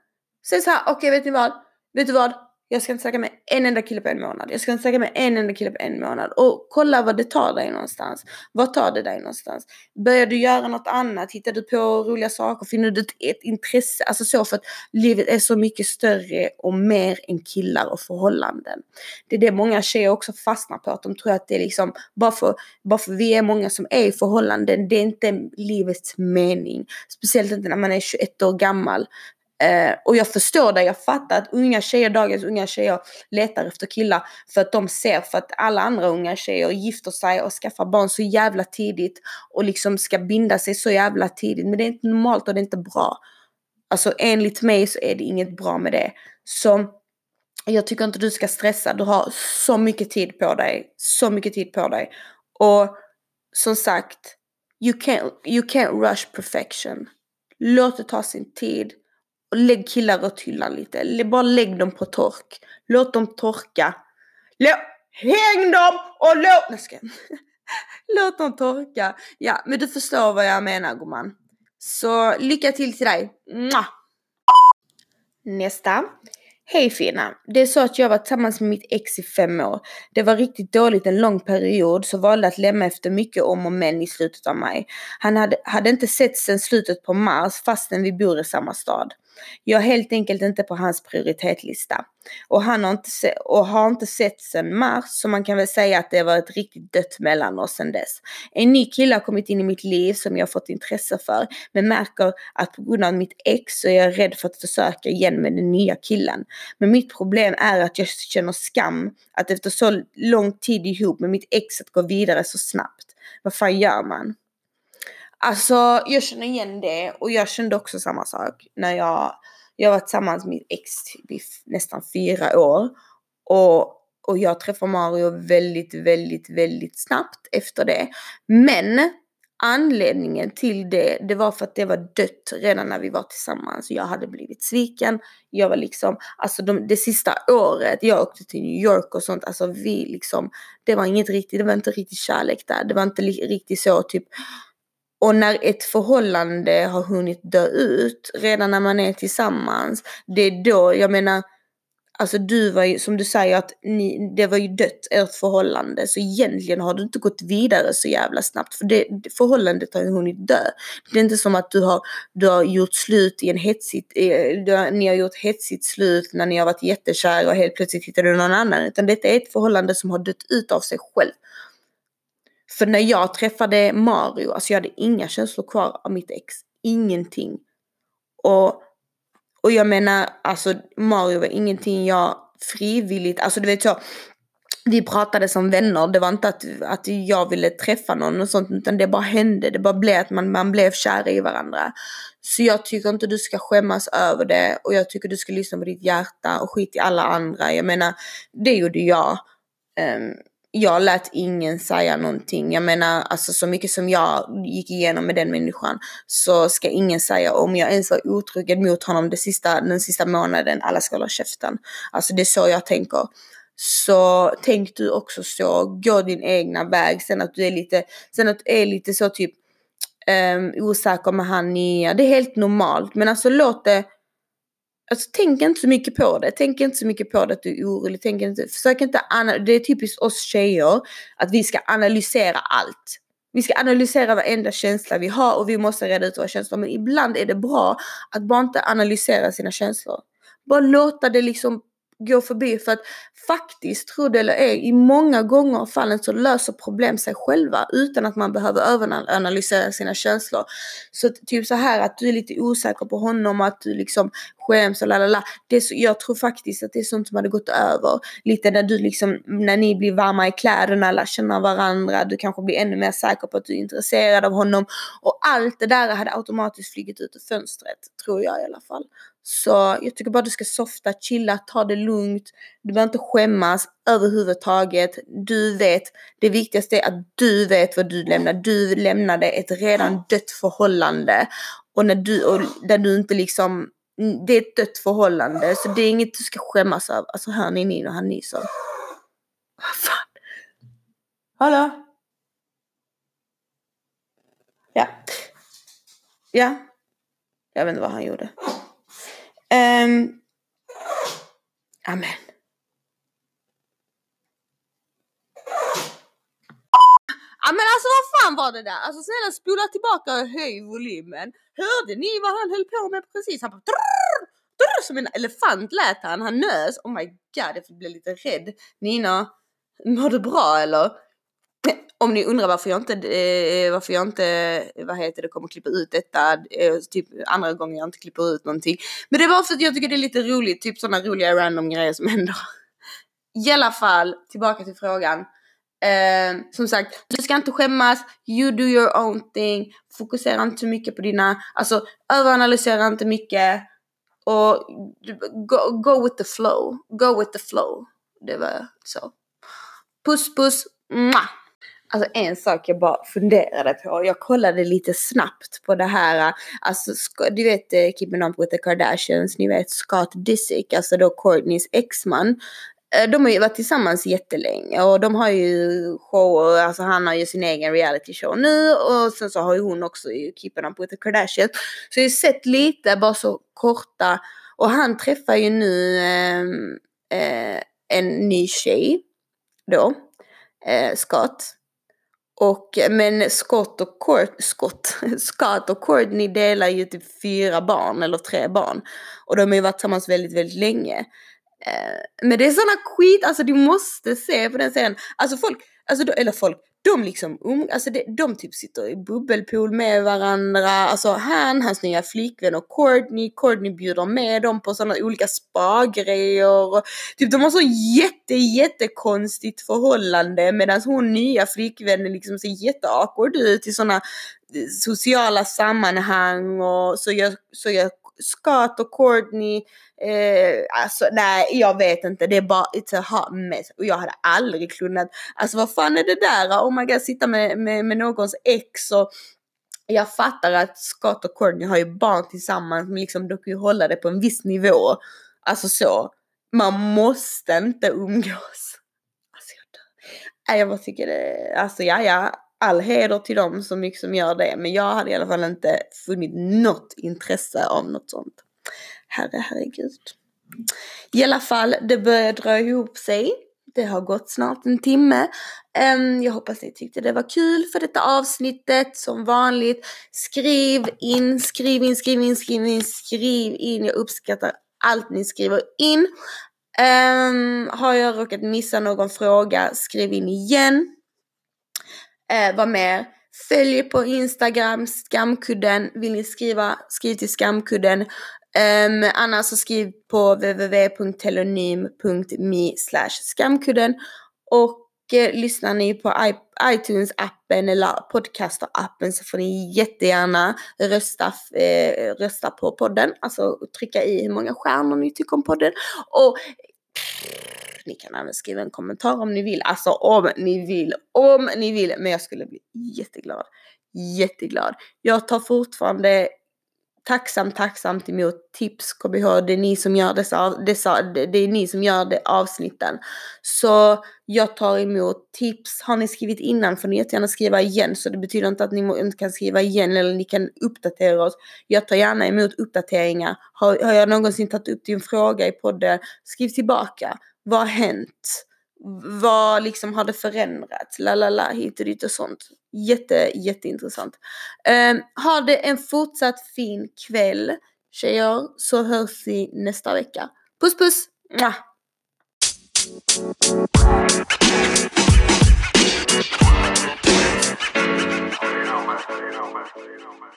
Säg så här, okej okay, vet ni vad? Vet du vad? Jag ska inte snacka med en enda kille på en månad. Jag ska inte snacka med en enda kille på en månad. Och kolla vad det tar dig någonstans. Vad tar det dig någonstans? Börjar du göra något annat? Hittar du på roliga saker? Finner du ett, intresse? Alltså så för att livet är så mycket större och mer än killar och förhållanden. Det är det många tjejer också fastnar på. Att de tror att det är liksom, bara för, bara för vi är många som är i förhållanden, det är inte livets mening. Speciellt inte när man är 21 år gammal. Eh, och jag förstår det, jag fattar att unga tjejer, dagens unga tjejer letar efter killar för att de ser för att alla andra unga tjejer gifter sig och skaffar barn så jävla tidigt och liksom ska binda sig så jävla tidigt. Men det är inte normalt och det är inte bra. Alltså enligt mig så är det inget bra med det. Så jag tycker inte du ska stressa, du har så mycket tid på dig. Så mycket tid på dig. Och som sagt, you can't, you can't rush perfection. Låt det ta sin tid och lägg killar åt hyllan lite. Bara lägg dem på tork. Låt dem torka. Lå häng dem och låt... Nej, ska [laughs] Låt dem torka. Ja, men du förstår vad jag menar gumman. Så lycka till till dig. Mwah! Nästa. Hej fina! Det är så att jag var tillsammans med mitt ex i fem år. Det var riktigt dåligt en lång period så valde att lämna efter mycket om och men i slutet av maj. Han hade, hade inte sett sedan slutet på mars fastän vi bor i samma stad. Jag är helt enkelt inte på hans prioritetslista. Och han har inte, se- och har inte sett sedan mars så man kan väl säga att det var ett riktigt dött mellan oss sedan dess. En ny kille har kommit in i mitt liv som jag fått intresse för men märker att på grund av mitt ex så är jag rädd för att försöka igen med den nya killen. Men mitt problem är att jag känner skam att efter så lång tid ihop med mitt ex att gå vidare så snabbt. Vad fan gör man? Alltså jag känner igen det och jag kände också samma sak när jag, jag var tillsammans med mitt ex i nästan fyra år. Och, och jag träffade Mario väldigt, väldigt, väldigt snabbt efter det. Men anledningen till det, det var för att det var dött redan när vi var tillsammans. Jag hade blivit sviken. Jag var liksom, alltså de, det sista året, jag åkte till New York och sånt, alltså vi liksom, det var inget riktigt, det var inte riktigt kärlek där. Det var inte riktigt så typ och när ett förhållande har hunnit dö ut, redan när man är tillsammans, det är då, jag menar, alltså du var ju, som du säger att ni, det var ju dött, ert förhållande, så egentligen har du inte gått vidare så jävla snabbt, för det, förhållandet har ju hunnit dö. Det är inte som att du har, du har gjort slut i en hetsigt, eh, har, ni har gjort hetsigt slut när ni har varit jättekära och helt plötsligt hittar du någon annan, utan detta är ett förhållande som har dött ut av sig själv. För när jag träffade Mario, alltså jag hade inga känslor kvar av mitt ex. Ingenting. Och, och jag menar, alltså Mario var ingenting jag frivilligt, alltså du vet så. Vi pratade som vänner, det var inte att, att jag ville träffa någon och sånt utan det bara hände. Det bara blev att man, man blev kära i varandra. Så jag tycker inte du ska skämmas över det och jag tycker du ska lyssna på ditt hjärta och skit i alla andra. Jag menar, det gjorde jag. Um, jag lät ingen säga någonting. Jag menar, alltså så mycket som jag gick igenom med den människan så ska ingen säga om jag ens var otrogen mot honom det sista, den sista månaden, alla ska hålla käften. Alltså det är så jag tänker. så tänk du också så, gå din egna väg. Sen att du är lite, sen att du är lite så typ um, osäker med han nya, det är helt normalt. Men alltså låt det Alltså tänk inte så mycket på det. Tänk inte så mycket på det att du är orolig. Tänk inte, försök inte, det är typiskt oss tjejer att vi ska analysera allt. Vi ska analysera varenda känsla vi har och vi måste reda ut våra känslor. Men ibland är det bra att bara inte analysera sina känslor. Bara låta det liksom gå förbi för att faktiskt, tro det eller ej, i många gånger av fallen så löser problem sig själva utan att man behöver överanalysera sina känslor. Så typ så här att du är lite osäker på honom, att du liksom skäms och lalala. Det så, jag tror faktiskt att det är sånt som hade gått över. Lite när du liksom, när ni blir varma i kläderna, lär känna varandra, du kanske blir ännu mer säker på att du är intresserad av honom. Och allt det där hade automatiskt flugit ut ur fönstret, tror jag i alla fall. Så jag tycker bara du ska softa, chilla, ta det lugnt. Du behöver inte skämmas överhuvudtaget. Du vet, det viktigaste är att du vet vad du lämnar. Du lämnade ett redan dött förhållande. Och när du, och där du inte liksom, det är ett dött förhållande. Så det är inget du ska skämmas över. Alltså hör ni Nino, han nyser. Vad fan? Hallå? Ja. Ja. Jag vet inte vad han gjorde. Um, amen. Ja men alltså vad fan var det där? Alltså snälla spola tillbaka och höj volymen. Hörde ni vad han höll på med precis? Han bara drrr, drrr, som en elefant lät han. Han nös. Oh my god, jag blev lite rädd. Nina, mår du bra eller? [laughs] om ni undrar varför jag inte, eh, varför jag inte, vad heter det, kommer klippa ut detta, eh, typ andra gången jag inte klipper ut någonting. Men det var för att jag tycker det är lite roligt, typ sådana roliga random grejer som händer. I alla fall, tillbaka till frågan. Eh, som sagt, du ska inte skämmas, you do your own thing, fokusera inte så mycket på dina, alltså överanalysera inte mycket och go, go with the flow, go with the flow. Det var så. Puss puss, mwah! Alltså en sak jag bara funderade på, jag kollade lite snabbt på det här, alltså du vet eh, Keeping Up With The Kardashians, ni vet Scott Disick, alltså då Courtneys exman. Eh, de har ju varit tillsammans jättelänge och de har ju shower, alltså han har ju sin egen reality show nu och sen så har ju hon också ju Keeping Up With The Kardashians. Så jag har ju sett lite, bara så korta, och han träffar ju nu eh, eh, en ny tjej då, eh, Scott. Och, men Scott och Court, Scott, [laughs] Scott och Courtney delar ju typ fyra barn eller tre barn. Och de har ju varit tillsammans väldigt, väldigt länge. Eh, men det är sådana skit, alltså du måste se på den serien. Alltså folk, alltså, eller folk, de liksom, um, alltså de, de typ sitter i bubbelpool med varandra. Alltså han, hans nya flickvän och Courtney. Courtney bjuder med dem på sådana olika spa-grejer. Typ de har så jätte, jättekonstigt förhållande medan hon nya flickvännen liksom ser jätteawkward ut i sådana eh, sociala sammanhang och så gör, så gör Scott och Courtney, eh, alltså nej jag vet inte, det är bara it's a hot mess. Och jag hade aldrig kunnat, alltså vad fan är det där? Oh my god, sitta med, med, med någons ex och jag fattar att Scott och Courtney har ju barn tillsammans men liksom de kan ju hålla det på en viss nivå. Alltså så. Man måste inte umgås. Alltså jag dör. Jag bara tycker det, alltså ja ja, all heder till dem som liksom gör det. Men jag hade i alla fall inte funnit något intresse av något sånt. Herre, herregud. I alla fall, det börjar dra ihop sig. Det har gått snart en timme. Ehm, jag hoppas ni tyckte det var kul för detta avsnittet. Som vanligt, skriv in, skriv in, skriv in, skriv in, skriv in. Jag uppskattar allt ni skriver in. Ehm, har jag råkat missa någon fråga, skriv in igen. Eh, vad mer? Följ på Instagram, skamkudden. Vill ni skriva, skriv till skamkudden. Um, annars så skriv på www.telonym.me skamkudden. Och eh, lyssnar ni på iTunes-appen eller podcaster-appen så får ni jättegärna rösta, eh, rösta på podden. Alltså trycka i hur många stjärnor ni tycker om podden. Och ni kan även skriva en kommentar om ni vill. Alltså om ni vill, om ni vill. Men jag skulle bli jätteglad. Jätteglad. Jag tar fortfarande tacksamt, tacksamt emot tips, KBH. Det är ni som gör dessa, dessa det är ni som gör det avsnitten. Så jag tar emot tips. Har ni skrivit innan får ni jättegärna skriva igen. Så det betyder inte att ni inte kan skriva igen eller ni kan uppdatera oss. Jag tar gärna emot uppdateringar. Har, har jag någonsin tagit upp din fråga i podden? Skriv tillbaka. Vad har hänt? Vad liksom hade förändrats? La la la hit och dit och sånt. Jätte, jätteintressant. Um, ha det en fortsatt fin kväll tjejer så hörs vi nästa vecka. Puss puss! Mwah! You know, man. You